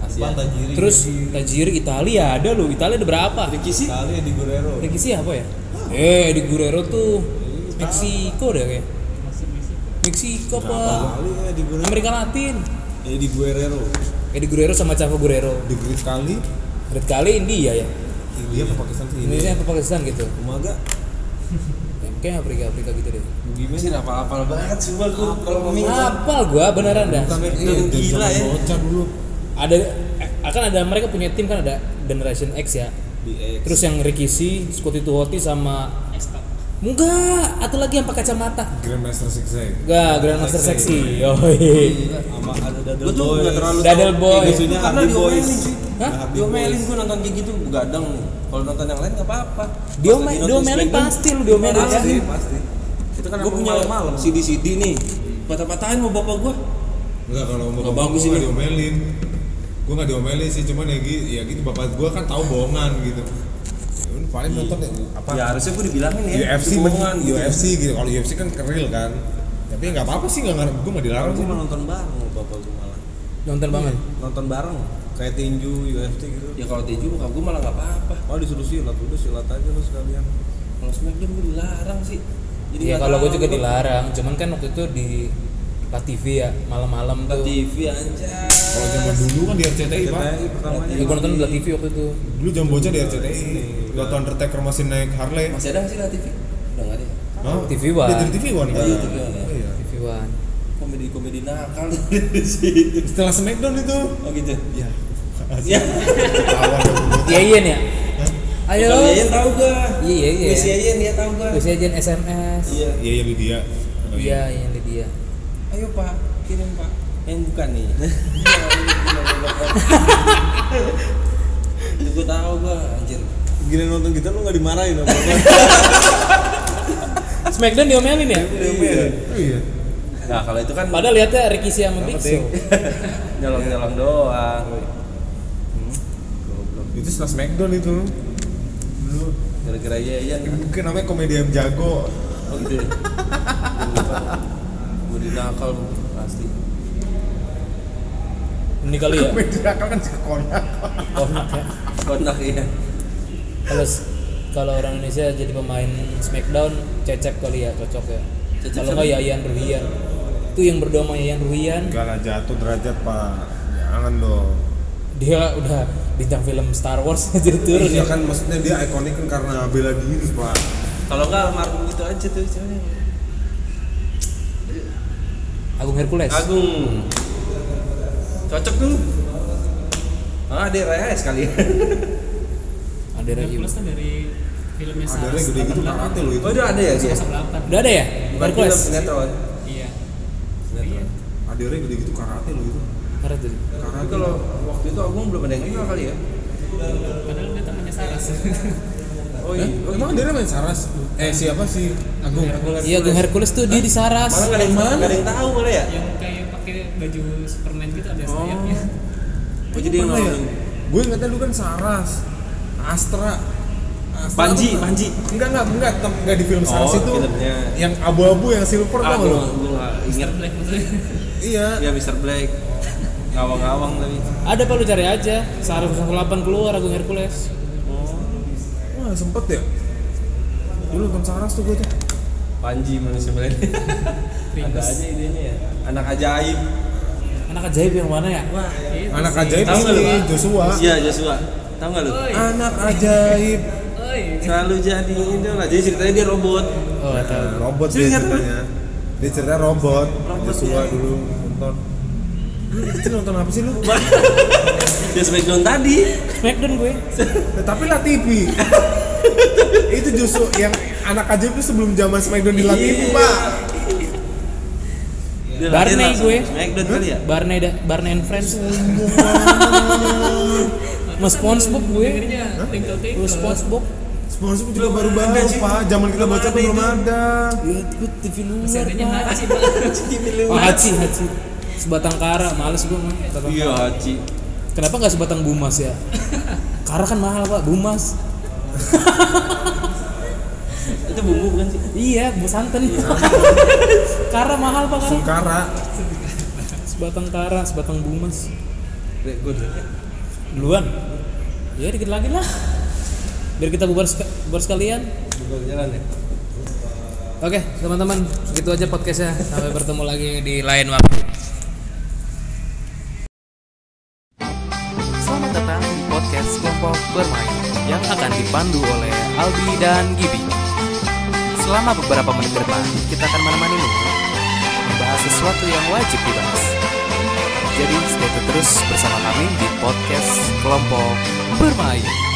Speaker 3: Asia
Speaker 4: Tajiri.
Speaker 1: Terus Tajiri Italia ada loh. Italia ada berapa?
Speaker 3: Ricky sih
Speaker 4: Kali di Guerrero.
Speaker 1: Ricky siapa ya? Eh di Guerrero tuh Meksiko deh kayak Meksiko pak
Speaker 4: Kali ya di Guerrero.
Speaker 1: Amerika Latin.
Speaker 4: Ya di Guerrero.
Speaker 1: Kayak di Guerrero sama Chavo Guerrero.
Speaker 2: Di Great kali.
Speaker 1: Red kali India ya?
Speaker 2: India ke Pakistan sih? Ini
Speaker 1: Indonesia apa Pakistan gitu?
Speaker 4: Umaga.
Speaker 1: Ya, kayak Afrika Afrika gitu deh.
Speaker 3: Gimana? Sih apal-apal banget sumpah gue kalau ngomongin
Speaker 1: Apal gua beneran dah.
Speaker 2: Iya, dari
Speaker 3: gila ya.
Speaker 2: bocah dulu.
Speaker 1: Ada eh, akan ada mereka punya tim kan ada Generation X ya. Terus yang Rikishi, Scotty Tuoti sama enggak atau lagi yang pakai kacamata.
Speaker 2: Grandmaster Egg
Speaker 1: enggak Grandmaster Sexy yoi.
Speaker 4: Sama ada Dadel
Speaker 3: tuh
Speaker 4: Boy
Speaker 3: terlalu
Speaker 1: Dadel Boy.
Speaker 4: Musuhnya
Speaker 3: karena
Speaker 4: Hardy
Speaker 3: diomelin
Speaker 4: Boys.
Speaker 3: sih.
Speaker 1: Hah?
Speaker 3: Diomelin gue nonton kayak gitu gadang. Kalau nonton yang lain nggak apa-apa.
Speaker 1: Diome- diomelin pasti lu diomelin kan?
Speaker 4: Pasti. Pasti Itu kan emang
Speaker 3: punya
Speaker 4: malam-malam.
Speaker 3: CD CD nih. Patah-patahin mau bapak gue
Speaker 2: Enggak kalau mau bapak
Speaker 3: ini.
Speaker 2: diomelin. Gue nggak diomelin sih, cuman ya gitu, ya gitu bapak gue kan tahu bohongan gitu paling nonton ya, apa?
Speaker 3: Ya harusnya gue dibilangin ya
Speaker 2: UFC
Speaker 3: bohongan gitu.
Speaker 2: UFC gitu. Kalau UFC kan real kan. Tapi nggak apa-apa sih nggak gue nggak dilarang
Speaker 4: Gue
Speaker 2: sih.
Speaker 4: mau nonton bareng bapak gue malah.
Speaker 1: Nonton banget
Speaker 4: Nonton bareng. Kayak tinju UFC gitu.
Speaker 3: Ya kalau tinju bokap gue malah nggak apa-apa.
Speaker 4: Oh disuruh silat, udah silat aja lu sekalian.
Speaker 3: Kalau smackdown gue dilarang sih. Jadi
Speaker 1: ya kalau gue juga dilarang. Cuman kan waktu itu di TV ya malam-malam
Speaker 3: Ke
Speaker 1: tuh.
Speaker 3: TV anjay.
Speaker 2: Kalau zaman dulu kan di RCTI pak.
Speaker 4: Pertamanya.
Speaker 1: Ya, gue nonton di La TV waktu itu.
Speaker 2: Dulu jam bocah di RCTI waktu Undertaker masih naik Harley.
Speaker 3: Masih ada sih lah TV udah nggak ada ya?
Speaker 2: Hah?
Speaker 1: TV One.
Speaker 2: Dari TV One kan
Speaker 3: Oh, iya, TV One, ya.
Speaker 2: Oh, iya.
Speaker 1: TV One.
Speaker 3: Komedi komedi nakal. Di situ.
Speaker 2: Setelah Smackdown itu.
Speaker 3: Oh gitu.
Speaker 2: Ya
Speaker 3: ya
Speaker 2: ketawa dong.
Speaker 1: Iya iya ya? Ayo.
Speaker 3: Kalau Yayan tahu gak
Speaker 1: Iya, iya.
Speaker 3: Miss Yayan dia tahu gak
Speaker 1: terus aja SMS
Speaker 3: iya.
Speaker 2: Iya iya Lydia. Oh,
Speaker 1: iya yang di dia
Speaker 3: ayo pak. Kirim pak. Yang bukan nih. Itu gue tahu gue anjir.
Speaker 4: Gini nonton kita lu gak dimarahin apa apa
Speaker 1: Smackdown diomelin ya?
Speaker 2: Oh iya.
Speaker 3: Nah kalau itu kan
Speaker 1: Padahal lihatnya Rikishi sama Big Show.
Speaker 3: nyolong-nyolong doang.
Speaker 2: itu setelah Smackdown itu dulu.
Speaker 3: Gara-gara iya iya.
Speaker 2: mungkin namanya komedi yang jago.
Speaker 3: Oh gitu. ya? Budi nakal pasti.
Speaker 1: Ini kali ya.
Speaker 2: komedi nakal kan konak
Speaker 1: Konak ya.
Speaker 3: Konak iya.
Speaker 1: Kalau kalau orang Indonesia jadi pemain Smackdown, cecep kali ya, cocok ya.
Speaker 3: Cecep
Speaker 1: Kalau nggak Yayan Ruhian. Itu yang berdua sama Yayan Ruhian,
Speaker 2: enggak lah jatuh derajat pak jangan dong
Speaker 1: dia udah bintang film Star Wars jadi turun
Speaker 2: iya
Speaker 1: ya.
Speaker 2: kan maksudnya dia ikonik kan karena bela diri pak
Speaker 3: Kalau enggak almarhum gitu aja tuh.
Speaker 1: Agung Hercules.
Speaker 3: Agung. Cocok tuh. Ah, dia Raya sekali.
Speaker 1: Ada lagi.
Speaker 7: Plus tuh dari filmnya
Speaker 2: ada
Speaker 7: Saras
Speaker 2: gede gitu
Speaker 7: 88.
Speaker 2: karate loh itu
Speaker 3: Oh, itu ada ya dia.
Speaker 7: 08.
Speaker 1: Udah ada ya?
Speaker 3: Bukan film
Speaker 1: Hercules.
Speaker 3: sinetron.
Speaker 7: Iya.
Speaker 3: Sinetron.
Speaker 2: ada gede gitu karate loh itu
Speaker 1: Karate.
Speaker 3: Tapi kalau waktu itu Agung belum ada yang kenal kali ya.
Speaker 7: Padahal dia temannya Saras.
Speaker 3: Oh iya. Oh,
Speaker 2: emang dia main Saras eh siapa sih Agung
Speaker 1: Iya, Agung Hercules tuh dia di Saras.
Speaker 3: Malah nggak ada yang nggak ada yang tahu malah ya.
Speaker 7: yang kayak pakai baju Superman gitu ada sayapnya.
Speaker 3: Oh jadi yang
Speaker 2: Mana ya? gue ingetnya dulu kan Saras Astra Astra
Speaker 3: Panji,
Speaker 2: apa?
Speaker 3: Panji.
Speaker 2: enggak enggak enggak enggak di film Saras
Speaker 3: Oh,
Speaker 2: itu
Speaker 3: filmnya.
Speaker 2: yang abu-abu yang silver
Speaker 3: Ah,
Speaker 2: tau
Speaker 3: gue
Speaker 2: lo
Speaker 3: gue nggak inget.
Speaker 7: Black
Speaker 2: iya
Speaker 3: Ya Mr. Black. Ngawang-ngawang tapi.
Speaker 1: Ada apa lu cari aja. Saras 08 keluar Agung Hercules.
Speaker 2: Wah sempet ya dulu nonton Saras tuh gue tuh
Speaker 3: Panji manusia milenial. Ada aja idenya ya. Anak ajaib.
Speaker 1: Anak ajaib yang mana ya?
Speaker 3: Wah,
Speaker 2: anak ajaib
Speaker 3: Tahu nggak lu?
Speaker 2: Joshua
Speaker 3: Iya Joshua. Tahu nggak lu?
Speaker 2: Anak ajaib.
Speaker 3: Selalu jadi ini lah. Jadi ceritanya dia robot.
Speaker 1: Oh,
Speaker 2: Nah,
Speaker 1: tahu.
Speaker 2: robot
Speaker 3: Serius
Speaker 2: dia ceritanya dia cerita robot
Speaker 3: Robot,
Speaker 2: Joshua
Speaker 3: ya.
Speaker 2: dulu nonton lu kecil nonton apa sih lu?
Speaker 3: dia Smackdown tadi.
Speaker 1: Smackdown gue.
Speaker 2: Nah, tapi lah TV itu justru yang anak ajaib itu sebelum zaman Smackdown di La TV
Speaker 3: Iya.
Speaker 2: pak
Speaker 1: Barney gue.
Speaker 3: Smackdown kali ya?
Speaker 1: Barney da, Barney and Friends. Mas SpongeBob gue.
Speaker 7: Twinkle.
Speaker 1: SpongeBob.
Speaker 2: Sponsor juga baru baru pak zaman kita baca belum ada
Speaker 1: Ya, gue TV luar.
Speaker 7: Masih adanya
Speaker 1: Pak.
Speaker 7: Haji, Pak.
Speaker 1: Oh, Haji, Haji. Sebatang kara, males gue mah. Sebatang
Speaker 3: Iya,
Speaker 1: kara.
Speaker 3: Haji.
Speaker 1: Kenapa nggak sebatang bumas ya? Kara kan mahal pak, bumas.
Speaker 3: Itu bumbu bukan sih?
Speaker 1: Iya, bu santan. kara mahal pak kara.
Speaker 2: Sungkara
Speaker 1: Sebatang kara, sebatang bumas.
Speaker 3: Gue gue dulu.
Speaker 1: Duluan. Ya dikit lagi lah. Biar kita bubar, sek- bubar sekalian.
Speaker 3: Gue jalan ya.
Speaker 1: Oke, teman-teman, segitu aja podcastnya. Sampai bertemu lagi di lain waktu. Dan Gibi. Selama beberapa menit ke depan, kita akan menemanimu membahas sesuatu yang wajib dibahas. Jadi stay terus bersama kami di podcast kelompok bermain.